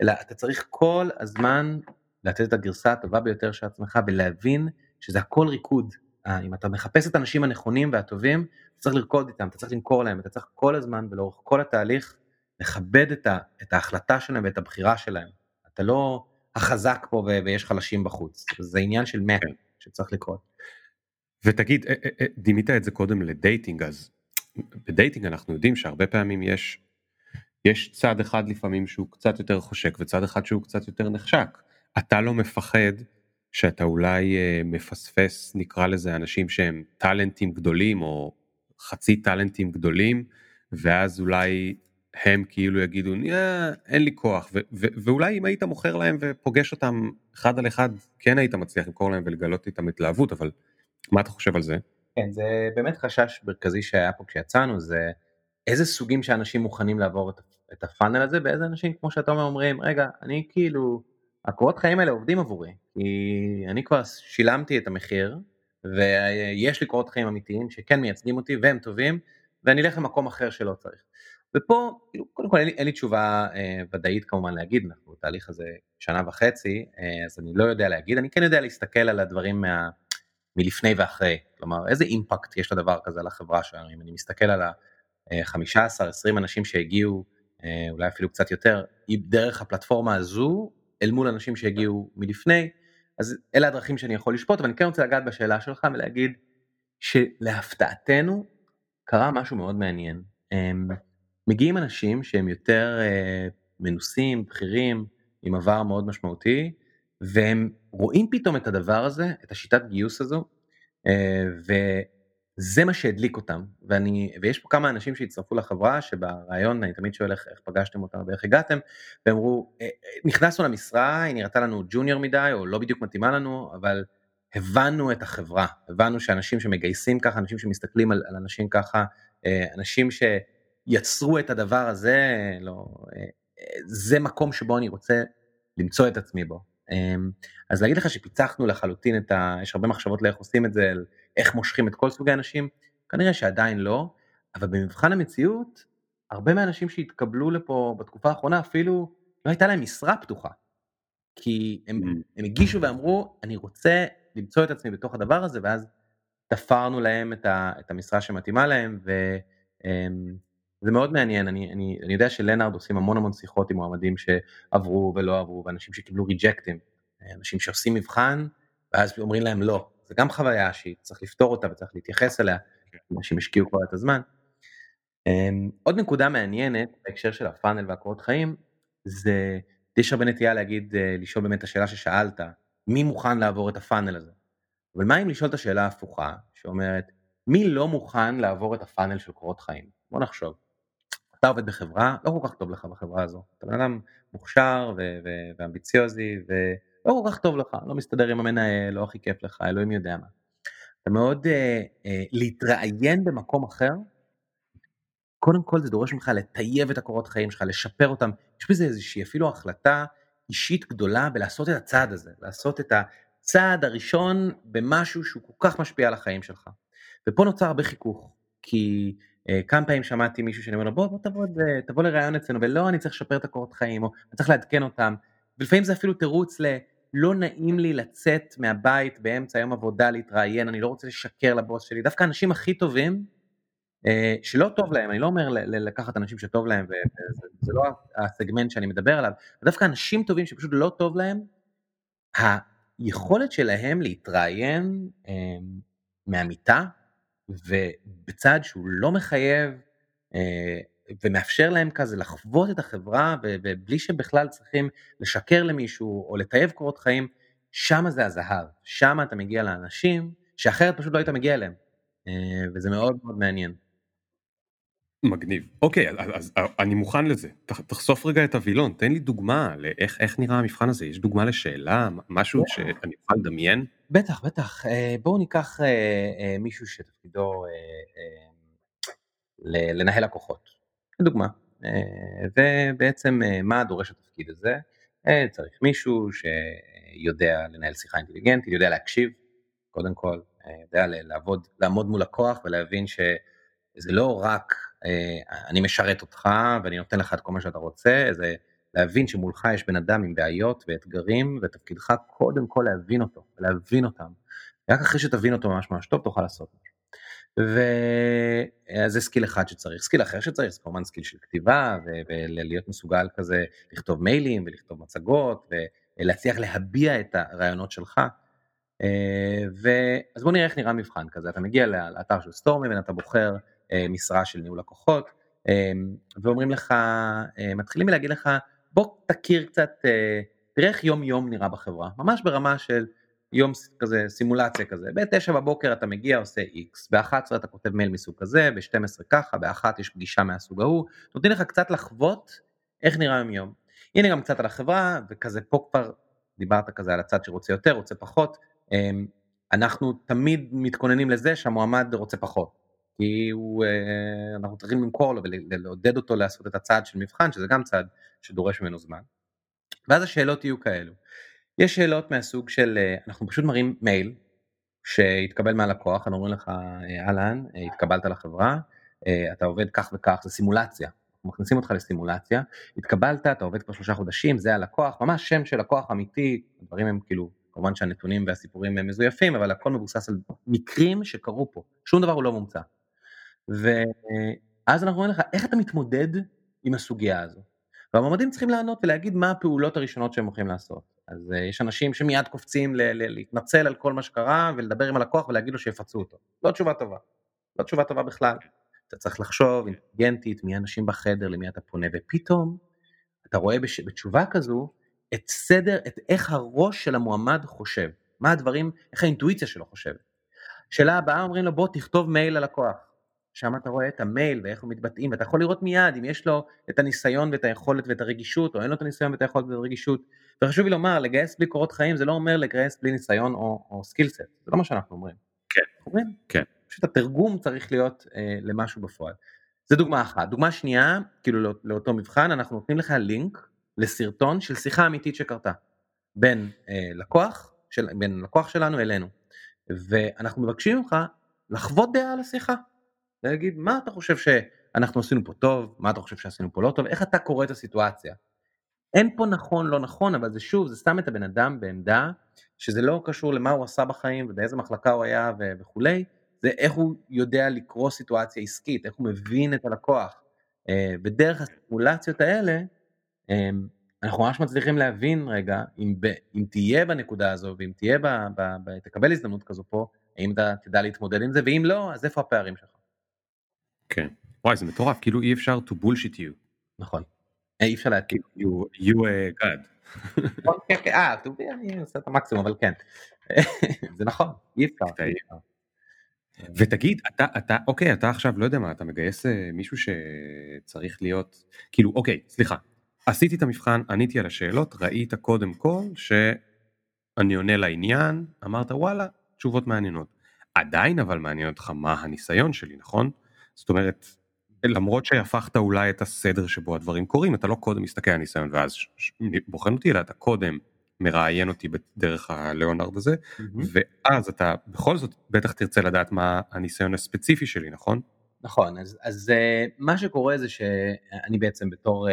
אלא אתה צריך כל הזמן לתת את הגרסה הטובה ביותר של עצמך ולהבין שזה הכל ריקוד, אם אתה מחפש את האנשים הנכונים והטובים, אתה צריך לרקוד איתם, אתה צריך למכור להם, אתה צריך כל הזמן ולאורך כל התהליך לכבד את, ה, את ההחלטה שלהם ואת הבחירה שלהם. אתה לא החזק פה ויש חלשים בחוץ, זה עניין של מק שצריך לקרות. ותגיד, דימית את זה קודם ל dating, אז ב dating אנחנו יודעים שהרבה פעמים יש, יש צד אחד לפעמים שהוא קצת יותר חושק וצד אחד שהוא קצת יותר נחשק. אתה לא מפחד שאתה אולי מפספס נקרא לזה אנשים שהם טאלנטים גדולים או חצי טאלנטים גדולים ואז אולי הם כאילו יגידו אין לי כוח ואולי אם היית מוכר להם ופוגש אותם אחד על אחד כן היית מצליח למכור להם ולגלות איתם התלהבות אבל מה אתה חושב על זה? כן זה באמת חשש מרכזי שהיה פה כשיצאנו זה איזה סוגים שאנשים מוכנים לעבור את, את הפאנל הזה ואיזה אנשים כמו שאתה אומר אומרים רגע אני כאילו הקורות חיים האלה עובדים עבורי כי אני כבר שילמתי את המחיר ויש לי קורות חיים אמיתיים שכן מייצגים אותי והם טובים ואני אלך למקום אחר שלא צריך. ופה, כאילו, קודם כל אין לי, אין לי תשובה אה, ודאית כמובן להגיד, אנחנו בתהליך הזה שנה וחצי, אה, אז אני לא יודע להגיד, אני כן יודע להסתכל על הדברים מה, מלפני ואחרי, כלומר איזה אימפקט יש לדבר כזה על החברה שלנו, אם אני מסתכל על ה-15-20 אנשים שהגיעו, אה, אולי אפילו קצת יותר, דרך הפלטפורמה הזו, אל מול אנשים שהגיעו מלפני, אז אלה הדרכים שאני יכול לשפוט, אבל אני כן רוצה לגעת בשאלה שלך ולהגיד שלהפתעתנו קרה משהו מאוד מעניין. מגיעים אנשים שהם יותר אה, מנוסים, בכירים, עם עבר מאוד משמעותי, והם רואים פתאום את הדבר הזה, את השיטת גיוס הזו, אה, וזה מה שהדליק אותם. ואני, ויש פה כמה אנשים שהצטרפו לחברה, שברעיון אני תמיד שואל איך, איך פגשתם אותם ואיך הגעתם, והם אמרו, אה, נכנסנו למשרה, היא נראתה לנו ג'וניור מדי, או לא בדיוק מתאימה לנו, אבל הבנו את החברה, הבנו שאנשים שמגייסים ככה, אנשים שמסתכלים על, על אנשים ככה, אנשים ש... יצרו את הדבר הזה, לא, זה מקום שבו אני רוצה למצוא את עצמי בו. אז להגיד לך שפיצחנו לחלוטין את ה... יש הרבה מחשבות לאיך עושים את זה, איך מושכים את כל סוגי האנשים, כנראה שעדיין לא, אבל במבחן המציאות, הרבה מהאנשים שהתקבלו לפה בתקופה האחרונה אפילו לא הייתה להם משרה פתוחה. כי הם, mm. הם הגישו ואמרו, אני רוצה למצוא את עצמי בתוך הדבר הזה, ואז תפרנו להם את, ה, את המשרה שמתאימה להם, ו... זה מאוד מעניין, אני, אני, אני יודע שלנארד עושים המון המון שיחות עם מועמדים שעברו ולא עברו, ואנשים שקיבלו ריג'קטים, אנשים שעושים מבחן, ואז אומרים להם לא. זה גם חוויה שצריך לפתור אותה וצריך להתייחס אליה, אנשים השקיעו כבר את הזמן. אמ, עוד נקודה מעניינת בהקשר של הפאנל והקורות חיים, זה, יש הרבה נטייה להגיד, אה, לשאול באמת את השאלה ששאלת, מי מוכן לעבור את הפאנל הזה? אבל מה אם לשאול את השאלה ההפוכה, שאומרת, מי לא מוכן לעבור את הפאנל של קורות חיים? בוא נחשוב. אתה עובד בחברה, לא כל כך טוב לך בחברה הזו, אתה בן אדם מוכשר ו- ו- ואמביציוזי ולא כל כך טוב לך, לא מסתדר עם המנהל, לא הכי כיף לך, אלוהים יודע מה. אתה מאוד אה, אה, להתראיין במקום אחר, קודם כל זה דורש ממך לטייב את הקורות חיים שלך, לשפר אותם, יש בזה איזושהי אפילו החלטה אישית גדולה בלעשות את הצעד הזה, לעשות את הצעד הראשון במשהו שהוא כל כך משפיע על החיים שלך. ופה נוצר הרבה חיכוך, כי אה, כמה פעמים שמעתי מישהו שאני אומר לו בוא, בוא תבוא, תבוא לראיון אצלנו ולא אני צריך לשפר את הקורות חיים או אני צריך לעדכן אותם ולפעמים זה אפילו תירוץ ל... לא נעים לי לצאת מהבית באמצע יום עבודה להתראיין, אני לא רוצה לשקר לבוס שלי, דווקא האנשים הכי טובים, אה, שלא טוב להם, אני לא אומר לקחת אנשים שטוב להם, וזה לא הסגמנט שאני מדבר עליו, דווקא אנשים טובים שפשוט לא טוב להם, היכולת שלהם להתראיין אה, מהמיטה ובצעד שהוא לא מחייב אה, ומאפשר להם כזה לחוות את החברה ובלי שהם בכלל צריכים לשקר למישהו או לטייב קורות חיים, שם זה הזהב, שם אתה מגיע לאנשים שאחרת פשוט לא היית מגיע אליהם, אה, וזה מאוד מאוד מעניין. מגניב. אוקיי, אז, אז אני מוכן לזה. תחשוף רגע את הווילון, תן לי דוגמה לאיך איך נראה המבחן הזה. יש דוגמה לשאלה, משהו שאני אוכל לדמיין? בטח, בטח. אה, בואו ניקח אה, מישהו שתפקידו לנהל לקוחות, לדוגמה. ובעצם מה דורש התפקיד הזה? צריך מישהו שיודע לנהל שיחה אינטליגנטית, יודע להקשיב, קודם כל, יודע לעבוד, לעמוד מול לקוח ולהבין שזה לא רק אני משרת אותך ואני נותן לך את כל מה שאתה רוצה, זה להבין שמולך יש בן אדם עם בעיות ואתגרים, ותפקידך קודם כל להבין אותו, להבין אותם. רק אחרי שתבין אותו ממש ממש טוב תוכל לעשות משהו. וזה skill אחד שצריך, skill אחר שצריך זה כמובן skill של כתיבה ולהיות מסוגל כזה לכתוב מיילים ולכתוב מצגות ולהצליח להביע את הרעיונות שלך. אז בוא נראה איך נראה מבחן כזה, אתה מגיע לאתר של סטורמי ואתה בוחר משרה של ניהול לקוחות ואומרים לך, מתחילים להגיד לך בוא תכיר קצת, תראה איך יום יום נראה בחברה, ממש ברמה של יום כזה, סימולציה כזה, ב-9 בבוקר אתה מגיע עושה X, ב-11 אתה כותב מייל מסוג כזה, ב-12 ככה, ב-1 יש פגישה מהסוג ההוא, נותנים לך קצת לחוות איך נראה יום יום. הנה גם קצת על החברה, וכזה פה כבר דיברת כזה על הצד שרוצה יותר, רוצה פחות, אנחנו תמיד מתכוננים לזה שהמועמד רוצה פחות. כי הוא, אנחנו צריכים למכור לו ולעודד אותו לעשות את הצעד של מבחן, שזה גם צעד שדורש ממנו זמן. ואז השאלות יהיו כאלו. יש שאלות מהסוג של, אנחנו פשוט מראים מייל שהתקבל מהלקוח, אנחנו אומרים לך, אהלן, התקבלת לחברה, אתה עובד כך וכך, זה סימולציה, מכניסים אותך לסימולציה, התקבלת, אתה עובד כבר שלושה חודשים, זה הלקוח, ממש שם של לקוח אמיתי, הדברים הם כאילו, כמובן שהנתונים והסיפורים הם מזויפים, אבל הכל מבוסס על מקרים שקרו פה, שום דבר הוא לא מומצא. ואז אנחנו אומרים לך, איך אתה מתמודד עם הסוגיה הזו? והמועמדים צריכים לענות ולהגיד מה הפעולות הראשונות שהם הולכים לעשות. אז uh, יש אנשים שמיד קופצים ל- ל- להתנצל על כל מה שקרה ולדבר עם הלקוח ולהגיד לו שיפצו אותו. לא תשובה טובה. לא תשובה טובה בכלל. אתה צריך לחשוב אינטליגנטית מי האנשים בחדר, למי אתה פונה, ופתאום אתה רואה בש... בתשובה כזו את סדר, את איך הראש של המועמד חושב. מה הדברים, איך האינטואיציה שלו חושבת. שאלה הבאה אומרים לו בוא תכתוב מייל ללקוח. שם אתה רואה את המייל ואיך הוא מתבטאים, ואתה יכול לראות מיד אם יש לו את הניסיון ואת היכולת ואת הרגישות, או אין לו את הניסיון ואת היכולת ואת הרגישות. וחשוב לי לומר, לגייס בלי קורות חיים זה לא אומר לגייס בלי ניסיון או, או skill set, זה לא מה שאנחנו אומרים. כן. אומרים? כן. פשוט התרגום צריך להיות אה, למשהו בפועל. זה דוגמה אחת. דוגמה שנייה, כאילו לא, לאותו מבחן, אנחנו נותנים לך לינק לסרטון של שיחה אמיתית שקרתה בין אה, לקוח, של, בין לקוח שלנו אלינו. ואנחנו מבקשים ממך לחוות דעה על השיחה. להגיד מה אתה חושב שאנחנו עשינו פה טוב, מה אתה חושב שעשינו פה לא טוב, איך אתה קורא את הסיטואציה. אין פה נכון לא נכון אבל זה שוב זה שם את הבן אדם בעמדה שזה לא קשור למה הוא עשה בחיים ובאיזה מחלקה הוא היה ו- וכולי, זה איך הוא יודע לקרוא סיטואציה עסקית, איך הוא מבין את הלקוח. אה, ודרך הסימולציות האלה אנחנו ממש מצליחים להבין רגע אם, ב, אם תהיה בנקודה הזו ואם תהיה ב, ב, ב, תקבל הזדמנות כזו פה, האם אתה תדע להתמודד עם זה ואם לא אז איפה הפערים שלך. כן. וואי זה מטורף כאילו אי אפשר to bullshit you. נכון. אי אפשר להתקיל. you, god. כן, כן, אה, אני עושה את המקסימום אבל כן. [laughs] זה נכון אי אפשר. ותגיד אתה אתה אוקיי אתה עכשיו לא יודע מה אתה מגייס אה, מישהו שצריך להיות כאילו אוקיי סליחה עשיתי את המבחן עניתי על השאלות ראית קודם כל שאני עונה לעניין אמרת וואלה תשובות מעניינות עדיין אבל מעניין אותך מה הניסיון שלי נכון זאת אומרת, למרות שהפכת אולי את הסדר שבו הדברים קורים, אתה לא קודם מסתכל על ניסיון ואז בוחן אותי, אלא אתה קודם מראיין אותי בדרך הליאונרד הזה, mm-hmm. ואז אתה בכל זאת בטח תרצה לדעת מה הניסיון הספציפי שלי, נכון? נכון, אז, אז uh, מה שקורה זה שאני בעצם בתור uh,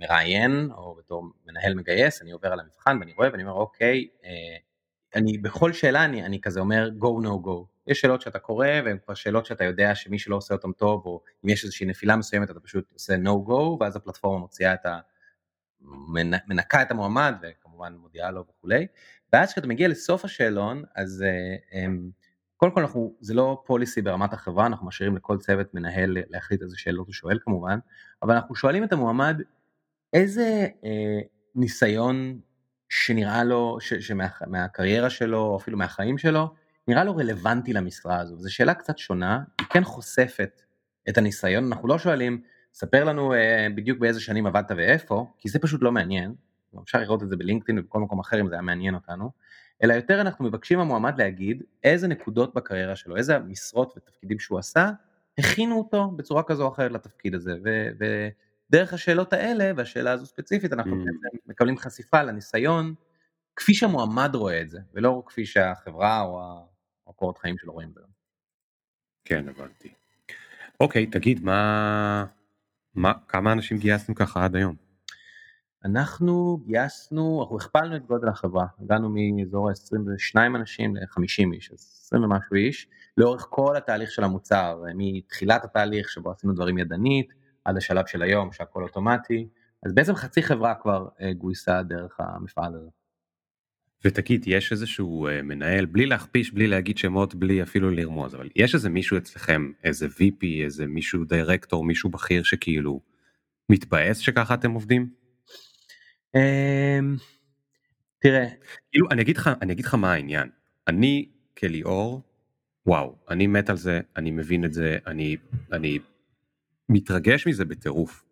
מראיין, או בתור מנהל מגייס, אני עובר על המבחן ואני רואה ואני אומר, אוקיי, uh, אני בכל שאלה אני, אני כזה אומר go no go. יש שאלות שאתה קורא והן כבר שאלות שאתה יודע שמי שלא עושה אותן טוב או אם יש איזושהי נפילה מסוימת אתה פשוט עושה no go ואז הפלטפורמה מוציאה את ה... מנקה את המועמד וכמובן מודיעה לו וכולי. ואז כשאתה מגיע לסוף השאלון אז אה, קודם כל אנחנו זה לא פוליסי ברמת החברה אנחנו משאירים לכל צוות מנהל להחליט איזה שאלות הוא שואל כמובן אבל אנחנו שואלים את המועמד איזה אה, ניסיון שנראה לו, שמהקריירה שלו, או אפילו מהחיים שלו, נראה לו רלוונטי למשרה הזו. זו שאלה קצת שונה, היא כן חושפת את הניסיון, אנחנו לא שואלים, ספר לנו אה, בדיוק באיזה שנים עבדת ואיפה, כי זה פשוט לא מעניין, אפשר לראות את זה בלינקדאין ובכל מקום אחר אם זה היה מעניין אותנו, אלא יותר אנחנו מבקשים מהמועמד להגיד איזה נקודות בקריירה שלו, איזה משרות ותפקידים שהוא עשה, הכינו אותו בצורה כזו או אחרת לתפקיד הזה, ודרך השאלות האלה, והשאלה הזו ספציפית, אנחנו mm. מקבלים חשיפה לניסיון, כפי שהמועמד רואה את זה, ולא כפי שהחברה או הקורות חיים שלו רואים את זה. כן, הבנתי. אוקיי, תגיד, מה... מה, כמה אנשים גייסנו ככה עד היום? אנחנו גייסנו, אנחנו הכפלנו את גודל החברה, הגענו מאזור ה-22 אנשים ל-50 איש, אז 20 ומשהו איש, לאורך כל התהליך של המוצר, מתחילת התהליך שבו עשינו דברים ידנית, עד השלב של היום שהכל אוטומטי, אז בעצם חצי חברה כבר אה, גויסה דרך המפעל הזה. ותגיד, יש איזשהו אה, מנהל, בלי להכפיש, בלי להגיד שמות, בלי אפילו לרמוז, אבל יש איזה מישהו אצלכם, איזה VP, איזה מישהו דירקטור, מישהו בכיר שכאילו מתבאס שככה אתם עובדים? אמ, תראה, כאילו אני אגיד לך, אני אגיד לך מה העניין, אני כליאור, וואו, אני מת על זה, אני מבין את זה, אני, אני מתרגש מזה בטירוף.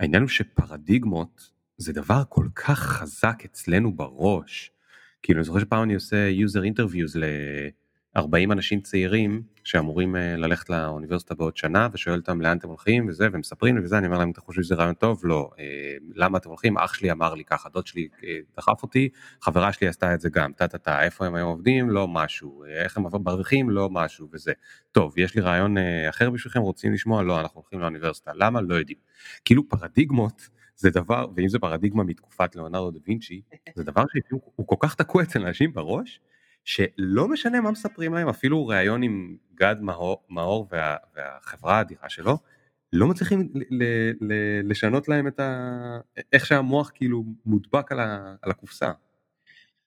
העניין הוא שפרדיגמות זה דבר כל כך חזק אצלנו בראש. כאילו אני זוכר שפעם אני עושה user interviews ל-40 אנשים צעירים שאמורים אה, ללכת לאוניברסיטה בעוד שנה ושואל אותם לאן אתם הולכים וזה ומספרים וזה אני אומר להם אתם חושבים שזה רעיון טוב. לא אה, למה אתם הולכים? אח שלי אמר לי ככה דוד שלי אה, דחף אותי חברה שלי עשתה את זה גם טה טה טה איפה הם היום עובדים? לא משהו איך הם מרוויחים? לא משהו וזה. טוב יש לי רעיון אחר בשבילכם רוצים לשמוע? לא אנחנו הולכים לאוניברסיטה. למה? לא יודעים. כאילו פרדיגמות. זה דבר, ואם זה פרדיגמה מתקופת ליאונרדו דה וינצ'י, זה דבר שהוא כל כך תקוע אצל אנשים בראש, שלא משנה מה מספרים להם, אפילו ראיון עם גד מאור, מאור וה, והחברה האדירה שלו, לא מצליחים ל, ל, לשנות להם את ה... איך שהמוח כאילו מודבק על, ה, על הקופסה.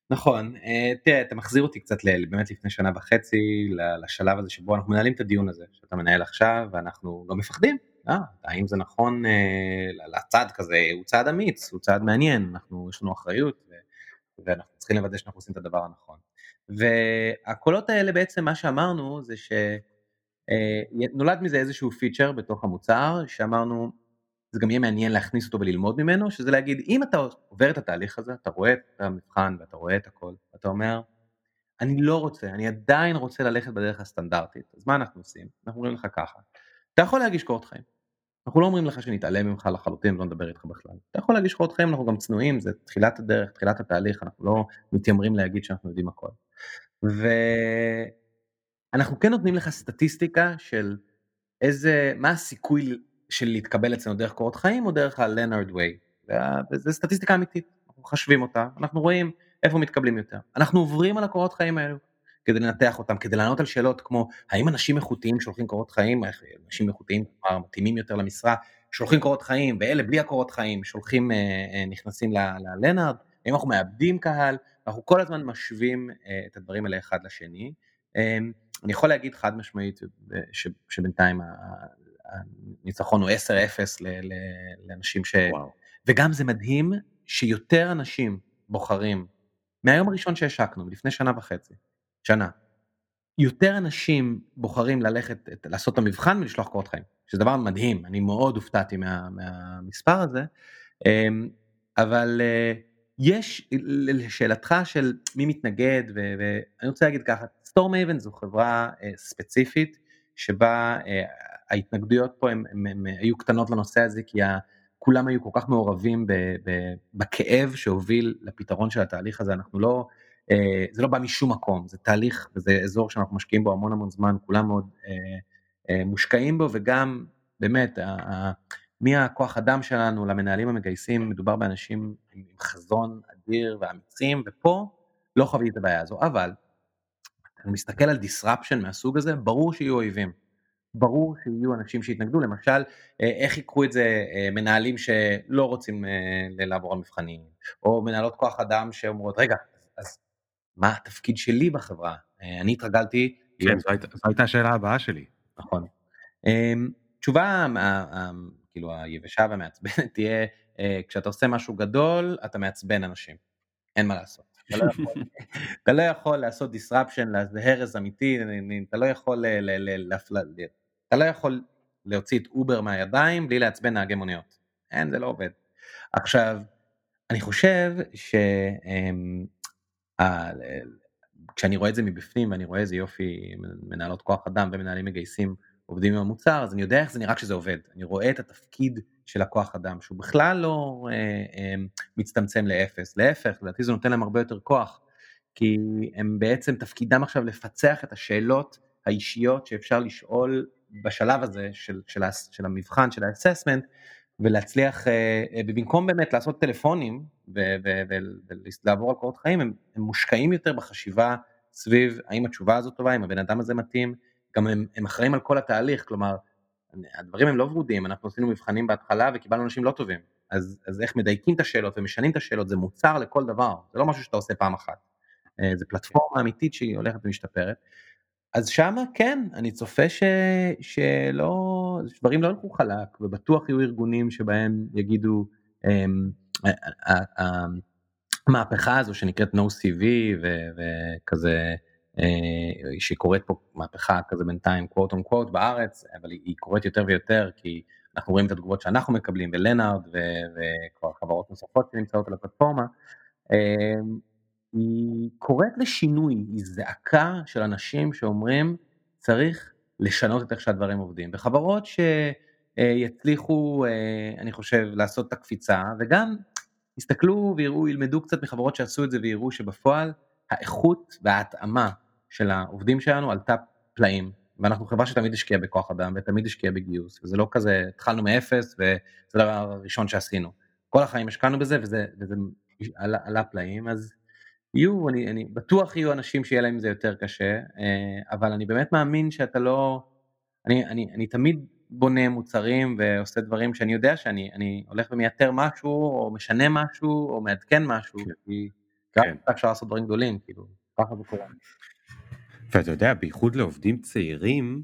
נכון, אה, תראה, אתה מחזיר אותי קצת באמת לפני שנה וחצי לשלב הזה שבו אנחנו מנהלים את הדיון הזה שאתה מנהל עכשיו ואנחנו לא מפחדים, אה, האם זה נכון אה, לצעד כזה, הוא צעד אמיץ, הוא צעד מעניין, אנחנו, יש לנו אחריות ואנחנו צריכים לוודא שאנחנו עושים את הדבר הנכון. והקולות האלה בעצם מה שאמרנו זה שנולד מזה איזשהו פיצ'ר בתוך המוצר שאמרנו זה גם יהיה מעניין להכניס אותו וללמוד ממנו שזה להגיד אם אתה עובר את התהליך הזה אתה רואה את המבחן ואתה רואה את הכל אתה אומר אני לא רוצה אני עדיין רוצה ללכת בדרך הסטנדרטית אז מה אנחנו עושים אנחנו אומרים לך ככה אתה יכול להגיש קורות חיים אנחנו לא אומרים לך שנתעלם ממך לחלוטין ולא נדבר איתך בכלל. אתה יכול להגיש קורות חיים, אנחנו גם צנועים, זה תחילת הדרך, תחילת התהליך, אנחנו לא מתיימרים להגיד שאנחנו יודעים הכל. ואנחנו כן נותנים לך סטטיסטיקה של איזה, מה הסיכוי של להתקבל אצלנו דרך קורות חיים או דרך ה-Leonard Way. וזו סטטיסטיקה אמיתית, אנחנו מחשבים אותה, אנחנו רואים איפה מתקבלים יותר. אנחנו עוברים על הקורות חיים האלו. כדי לנתח אותם, כדי לענות על שאלות כמו האם אנשים איכותיים שולחים קורות חיים, אנשים איכותיים כלומר מתאימים יותר למשרה, שולחים קורות חיים, ואלה בלי הקורות חיים שולחים, אה, אה, נכנסים ללנארד, האם אנחנו מאבדים קהל, אנחנו כל הזמן משווים אה, את הדברים האלה אחד לשני. אני יכול להגיד חד משמעית שבינתיים הניצחון הוא 10-0 לאנשים ש... וואו. וגם זה מדהים שיותר אנשים בוחרים מהיום הראשון שהשקנו, לפני שנה וחצי, שנה. יותר אנשים בוחרים ללכת, לעשות את המבחן ולשלוח קורות חיים, שזה דבר מדהים, אני מאוד הופתעתי מה, מהמספר הזה, אמ, אבל אה, יש, לשאלתך של מי מתנגד, ואני רוצה להגיד ככה, סטורם אייבן זו חברה אה, ספציפית, שבה אה, ההתנגדויות פה הם, הם, הם היו קטנות לנושא הזה, כי כולם היו כל כך מעורבים בכאב שהוביל לפתרון של התהליך הזה, אנחנו לא אה, זה לא בא משום מקום, זה תהליך וזה אזור שאנחנו משקיעים בו המון המון זמן, כולם מאוד אה, אה, מושקעים בו וגם באמת מהכוח אדם שלנו למנהלים המגייסים, מדובר באנשים עם חזון אדיר ואמיצים ופה לא חוויתי את הבעיה הזו, אבל אני מסתכל על disruption מהסוג הזה, ברור שיהיו אויבים. ברור שיהיו אנשים שיתנגדו, למשל, איך יקחו את זה מנהלים שלא רוצים לעבור על מבחנים, או מנהלות כוח אדם שאומרות, רגע, אז מה התפקיד שלי בחברה. אה, אני התרגלתי... כן, זו הייתה השאלה הבאה שלי. נכון. אמ, תשובה כאילו היבשה והמעצבנת תהיה, אה, כשאתה עושה משהו גדול, אתה מעצבן אנשים. אין מה לעשות. אתה לא יכול, אתה לא יכול לעשות disruption, להרס אמיתי, אתה לא יכול, אתה לא יכול להוציא את אובר מהידיים בלי לעצבן נהגי מוניות. אין, זה לא עובד. עכשיו, אני חושב ש... אמ, כשאני רואה את זה מבפנים ואני רואה איזה יופי מנהלות כוח אדם ומנהלים מגייסים עובדים עם המוצר, אז אני יודע איך זה נראה כשזה עובד. אני רואה את התפקיד של הכוח אדם, שהוא בכלל לא אה, אה, מצטמצם לאפס, להפך, לדעתי זה נותן להם הרבה יותר כוח, כי הם בעצם תפקידם עכשיו לפצח את השאלות האישיות שאפשר לשאול בשלב הזה של, של, של המבחן, של האססמנט, ולהצליח, אה, אה, במקום באמת לעשות טלפונים ולעבור על קורות חיים, הם, הם מושקעים יותר בחשיבה סביב האם התשובה הזאת טובה, אם הבן אדם הזה מתאים, גם הם, הם אחראים על כל התהליך, כלומר, הדברים הם לא ורודים, אנחנו עשינו מבחנים בהתחלה וקיבלנו אנשים לא טובים, אז, אז איך מדייקים את השאלות ומשנים את השאלות, זה מוצר לכל דבר, זה לא משהו שאתה עושה פעם אחת, אה, זה פלטפורמה אמיתית שהיא הולכת ומשתפרת, אז שמה כן, אני צופה ש, שלא, דברים לא ילכו חלק, ובטוח יהיו ארגונים שבהם יגידו, אמ, המהפכה הזו שנקראת no CV וכזה, שקורית פה מהפכה כזה בינתיים quote on quote בארץ, אבל היא קורית יותר ויותר כי אנחנו רואים את התגובות שאנחנו מקבלים בלנארד וכבר חברות נוספות שנמצאות על הפלטפורמה. אמ, היא קוראת לשינוי, היא זעקה של אנשים שאומרים צריך לשנות את איך שהדברים עובדים. בחברות שיצליחו, אה, אני חושב, לעשות את הקפיצה, וגם יסתכלו ויראו, ילמדו קצת מחברות שעשו את זה ויראו שבפועל האיכות וההתאמה של העובדים שלנו עלתה פלאים. ואנחנו חברה שתמיד השקיעה בכוח אדם ותמיד השקיעה בגיוס, וזה לא כזה, התחלנו מאפס וזה הדבר הראשון שעשינו. כל החיים השקענו בזה וזה, וזה עלה, עלה פלאים, אז יהיו, אני, אני בטוח יהיו אנשים שיהיה להם זה יותר קשה, אה, אבל אני באמת מאמין שאתה לא, אני, אני, אני תמיד בונה מוצרים ועושה דברים שאני יודע שאני אני הולך ומייתר משהו, או משנה משהו, או מעדכן משהו, כן. כי כן. אפשר לעשות דברים גדולים, כאילו, ככה קורה. ואתה יודע, בייחוד לעובדים צעירים,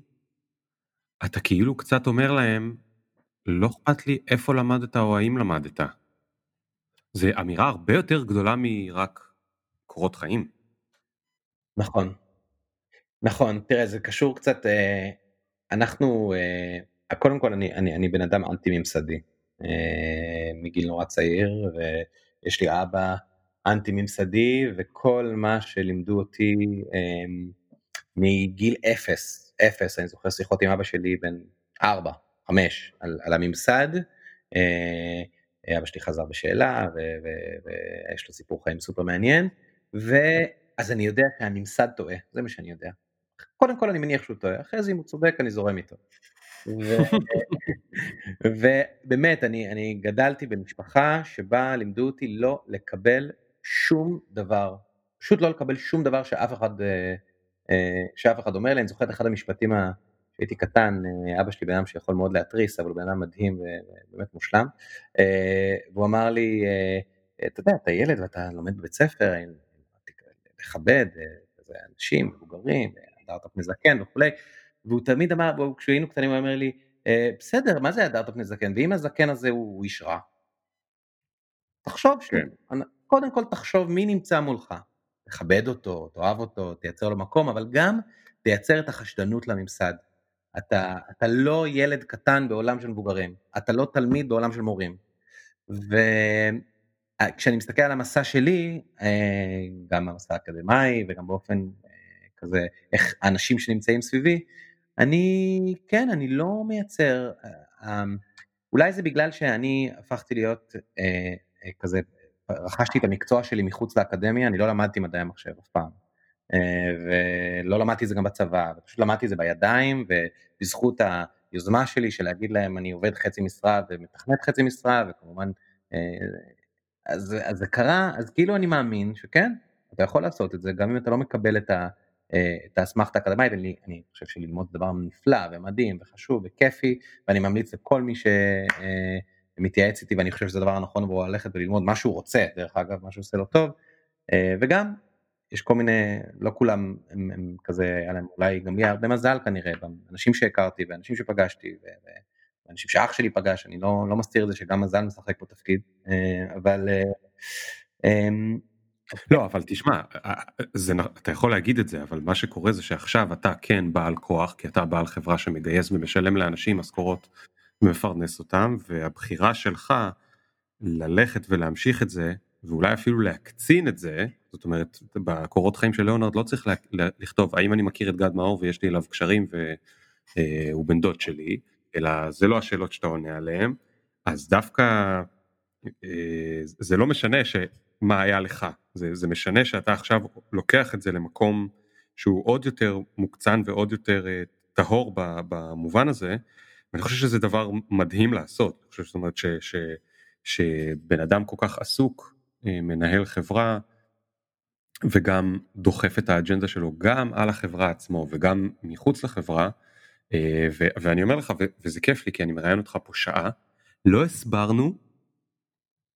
אתה כאילו קצת אומר להם, לא אכפת לי איפה למדת או האם למדת. זו אמירה הרבה יותר גדולה מרק קורות חיים. נכון. נכון, תראה, זה קשור קצת, אה, אנחנו, אה, קודם כל אני, אני, אני בן אדם אנטי ממסדי, אה, מגיל נורא צעיר, ויש לי אבא אנטי ממסדי, וכל מה שלימדו אותי מגיל אפס, אפס, אני זוכר שיחות עם אבא שלי בן ארבע, חמש, על, על הממסד, אבא שלי חזר בשאלה, ויש לו סיפור חיים סופר מעניין. ואז אני יודע שהממסד טועה, זה מה שאני יודע. קודם כל אני מניח שהוא טועה, אחרי זה אם הוא צודק אני זורם איתו. ובאמת, [laughs] אני, אני גדלתי במשפחה שבה לימדו אותי לא לקבל שום דבר, פשוט לא לקבל שום דבר שאף אחד, אה, אה, שאף אחד אומר לי, אני זוכר את אחד המשפטים, כשהייתי קטן, אה, אבא שלי בן אדם שיכול מאוד להתריס, אבל הוא בן אדם מדהים ובאמת מושלם, והוא אמר לי, אתה יודע, אתה ילד ואתה לומד בבית ספר, לכבד אה, אנשים, מבוגרים, הדרת פני זקן וכולי, והוא תמיד אמר, כשהיינו קטנים הוא אומר לי, אה, בסדר, מה זה הדרת פני זקן, ואם הזקן הזה הוא איש רע? תחשוב, כן. קודם כל תחשוב מי נמצא מולך, תכבד אותו, תאהב אותו, תייצר לו מקום, אבל גם תייצר את החשדנות לממסד. אתה, אתה לא ילד קטן בעולם של מבוגרים, אתה לא תלמיד בעולם של מורים. ו... אה, מסתכל על המסע שלי, אה, גם המסע האקדמאי וגם באופן אה, כזה, איך האנשים שנמצאים סביבי, אני, כן, אני לא מייצר, אולי זה בגלל שאני הפכתי להיות כזה, רכשתי את המקצוע שלי מחוץ לאקדמיה, אני לא למדתי מדעי המחשב אף פעם. ולא למדתי את זה גם בצבא, פשוט למדתי את זה בידיים, ובזכות היוזמה שלי של להגיד להם אני עובד חצי משרה ומתכנת חצי משרה, וכמובן אז, אז זה קרה, אז כאילו אני מאמין שכן, אתה יכול לעשות את זה, גם אם אתה לא מקבל את, אה, את האסמכתה האקדמית, אני, אני חושב שללמוד זה דבר נפלא ומדהים וחשוב וכיפי, ואני ממליץ לכל מי שמתייעץ אה, איתי, ואני חושב שזה הדבר הנכון בו ללכת וללמוד מה שהוא רוצה, דרך אגב, מה שהוא עושה לו טוב, אה, וגם יש כל מיני, לא כולם הם, הם כזה, היה להם אולי גם לי הרבה מזל כנראה, אנשים שהכרתי ואנשים שפגשתי, ו, אנשים שאח שלי פגש, אני לא, לא מסתיר את זה שגם מזל משחק פה תפקיד, אה, אבל... אה, אמ, לא, אבל תשמע, זה, אתה יכול להגיד את זה, אבל מה שקורה זה שעכשיו אתה כן בעל כוח, כי אתה בעל חברה שמגייס ומשלם לאנשים משכורות ומפרנס אותם, והבחירה שלך ללכת ולהמשיך את זה, ואולי אפילו להקצין את זה, זאת אומרת, בקורות חיים של ליאונרד לא צריך לכתוב האם אני מכיר את גד מאור ויש לי אליו קשרים והוא בן דוד שלי, אלא זה לא השאלות שאתה עונה עליהן, אז דווקא אה, זה לא משנה מה היה לך, זה, זה משנה שאתה עכשיו לוקח את זה למקום שהוא עוד יותר מוקצן ועוד יותר אה, טהור במובן הזה, ואני חושב שזה דבר מדהים לעשות, אני חושב זאת אומרת ש, ש, שבן אדם כל כך עסוק אה, מנהל חברה וגם דוחף את האג'נדה שלו גם על החברה עצמו וגם מחוץ לחברה ו- ואני אומר לך וזה כיף לי כי אני מראיין אותך פה שעה לא הסברנו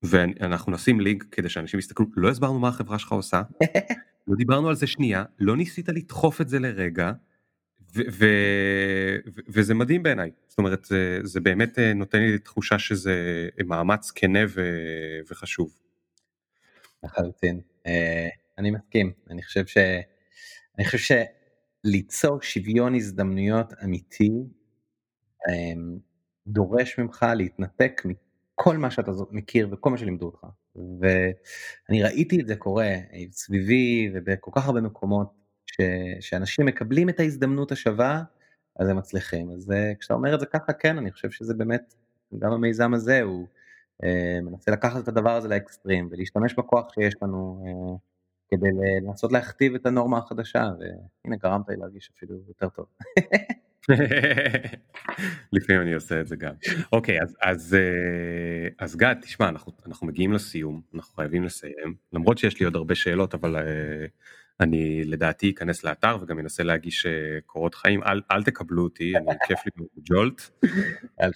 ואנחנו נשים לינק כדי שאנשים יסתכלו, לא הסברנו מה החברה שלך עושה, [laughs] לא דיברנו על זה שנייה, לא ניסית לדחוף את זה לרגע, וזה מדהים בעיניי, זאת אומרת זה, זה באמת אה, נותן לי תחושה שזה מאמץ כנה וחשוב. לחלוטין, אה, אני מסכים, אני חושב ש... אני חושב שליצור שוויון הזדמנויות אמיתי אה, דורש ממך להתנתק כל מה שאתה מכיר וכל מה שלימדו אותך. ואני ראיתי את זה קורה סביבי ובכל כך הרבה מקומות, ש, שאנשים מקבלים את ההזדמנות השווה, אז הם מצליחים. אז אה, כשאתה אומר את זה ככה, כן, אני חושב שזה באמת, גם המיזם הזה הוא אה, מנסה לקחת את הדבר הזה לאקסטרים ולהשתמש בכוח שיש לנו אה, כדי לנסות להכתיב את הנורמה החדשה, והנה גרמת לי להרגיש אפילו יותר טוב. [laughs] לפעמים אני עושה את זה גם. אוקיי אז אז אה, אז גד תשמע אנחנו אנחנו מגיעים לסיום אנחנו חייבים לסיים למרות שיש לי עוד הרבה שאלות אבל אה, אני לדעתי אכנס לאתר וגם אנסה להגיש אה, קורות חיים. אל, אל תקבלו אותי אני כיף לי בג'ולט אל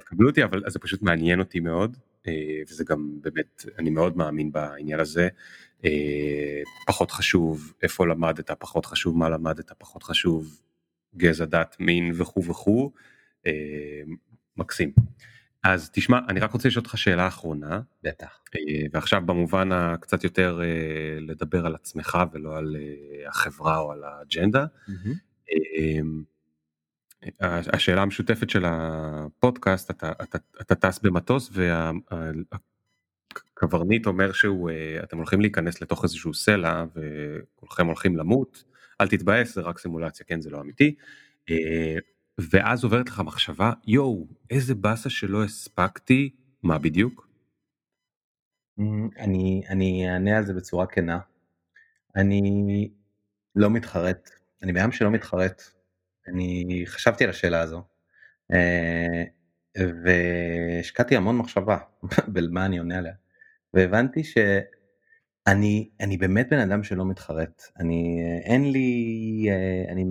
תקבלו אותי אבל זה פשוט מעניין אותי מאוד וזה גם באמת אני מאוד מאמין בעניין הזה. פחות חשוב איפה למדת פחות חשוב מה למדת פחות חשוב גזע, דת, מין וכו' וכו', אה, מקסים. אז תשמע, אני רק רוצה לשאול אותך שאלה אחרונה. בטח. אה, ועכשיו במובן הקצת יותר אה, לדבר על עצמך ולא על אה, החברה או על האג'נדה. Mm-hmm. השאלה המשותפת של הפודקאסט, אתה, אתה, אתה טס במטוס והקברניט אומר שהוא, אתם הולכים להיכנס לתוך איזשהו סלע וכולכם הולכים למות. אל תתבאס זה רק סימולציה כן זה לא אמיתי. אה, ואז עוברת לך מחשבה יואו איזה באסה שלא הספקתי מה בדיוק. אמ, אני אני אענה על זה בצורה כנה. אני לא מתחרט אני בן שלא מתחרט. אני חשבתי על השאלה הזו. אה, והשקעתי המון מחשבה [laughs] במה אני עונה עליה. והבנתי ש... אני אני באמת בן אדם שלא מתחרט, אני אין לי, אה, אני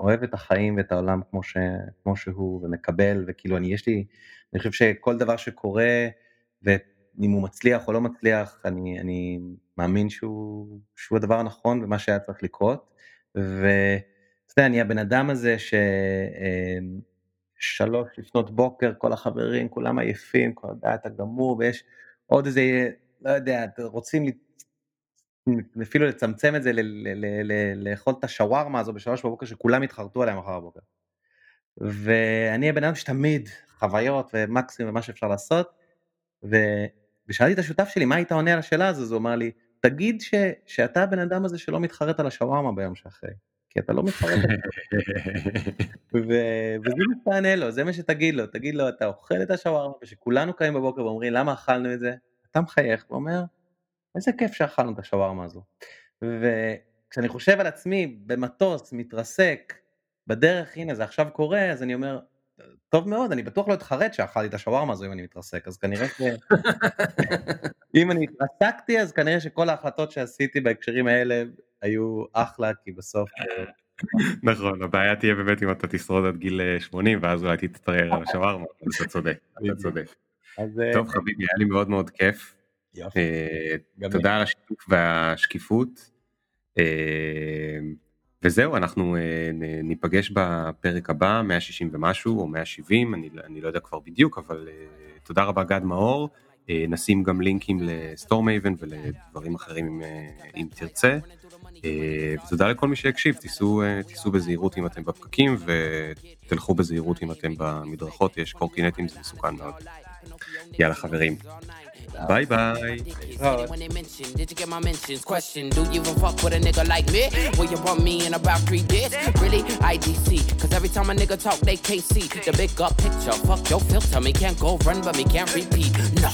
אוהב את החיים ואת העולם כמו ש, כמו שהוא ומקבל וכאילו אני יש לי, אני חושב שכל דבר שקורה ואם הוא מצליח או לא מצליח אני אני מאמין שהוא שהוא הדבר הנכון ומה שהיה צריך לקרות. ואתה יודע אני הבן אדם הזה ששלוש אה, לפנות בוקר כל החברים כולם עייפים כל הדעת הגמור ויש עוד איזה לא יודע, רוצים אפילו לצמצם את זה, לאכול את השווארמה הזו בשלוש בבוקר שכולם יתחרטו עליה מחר בבוקר. ואני הבן אדם שתמיד חוויות ומקסימום ומה שאפשר לעשות, ושאלתי את השותף שלי מה היית עונה על השאלה הזו, אז הוא אמר לי, תגיד ש, שאתה הבן אדם הזה שלא מתחרט על השווארמה ביום שאחרי, כי אתה לא מתחרט. [laughs] וזה מה שתענה לו, זה מה שתגיד לו, תגיד לו אתה אוכל את השווארמה, ושכולנו קמים בבוקר ואומרים למה אכלנו את זה, אתה מחייך ואומר, איזה כיף שאכלנו את השווארמה הזו. וכשאני חושב על עצמי במטוס, מתרסק, בדרך, הנה זה עכשיו קורה, אז אני אומר, טוב מאוד, אני בטוח לא אתחרט שאכלתי את השווארמה הזו אם אני מתרסק, אז כנראה ש... [laughs] אם אני התרסקתי, אז כנראה שכל ההחלטות שעשיתי בהקשרים האלה היו אחלה, כי בסוף... [laughs] נכון, הבעיה תהיה באמת אם אתה תשרוד עד גיל 80, אה, ואז אולי תתפרר על השווארמה, אתה צודק, אתה צודק. אה, טוב חביבי, היה לי מאוד מאוד כיף. אה, תודה על השיתוף והשקיפות. אה, וזהו, אנחנו ניפגש בפרק הבא, 160 ומשהו או 170, אני, אני לא יודע כבר בדיוק, אבל תודה רבה גד מאור. נשים גם לינקים לסטורמייבן ולדברים אחרים אם תרצה. תודה לכל מי שהקשיב, תיסעו, תיסעו בזהירות אם אתם בפקקים ותלכו בזהירות אם אתם במדרכות, יש קורקינטים, זה מסוכן מאוד. יאללה חברים, Bye bye. When they mention, did you get my mentions? Question, do you even fuck with a nigga like me? Will you bump me in about three days? Really? IDC. Cause every time a nigga talk, they can't see the big up picture. Fuck your filter, me can't go run, but me can't repeat. No.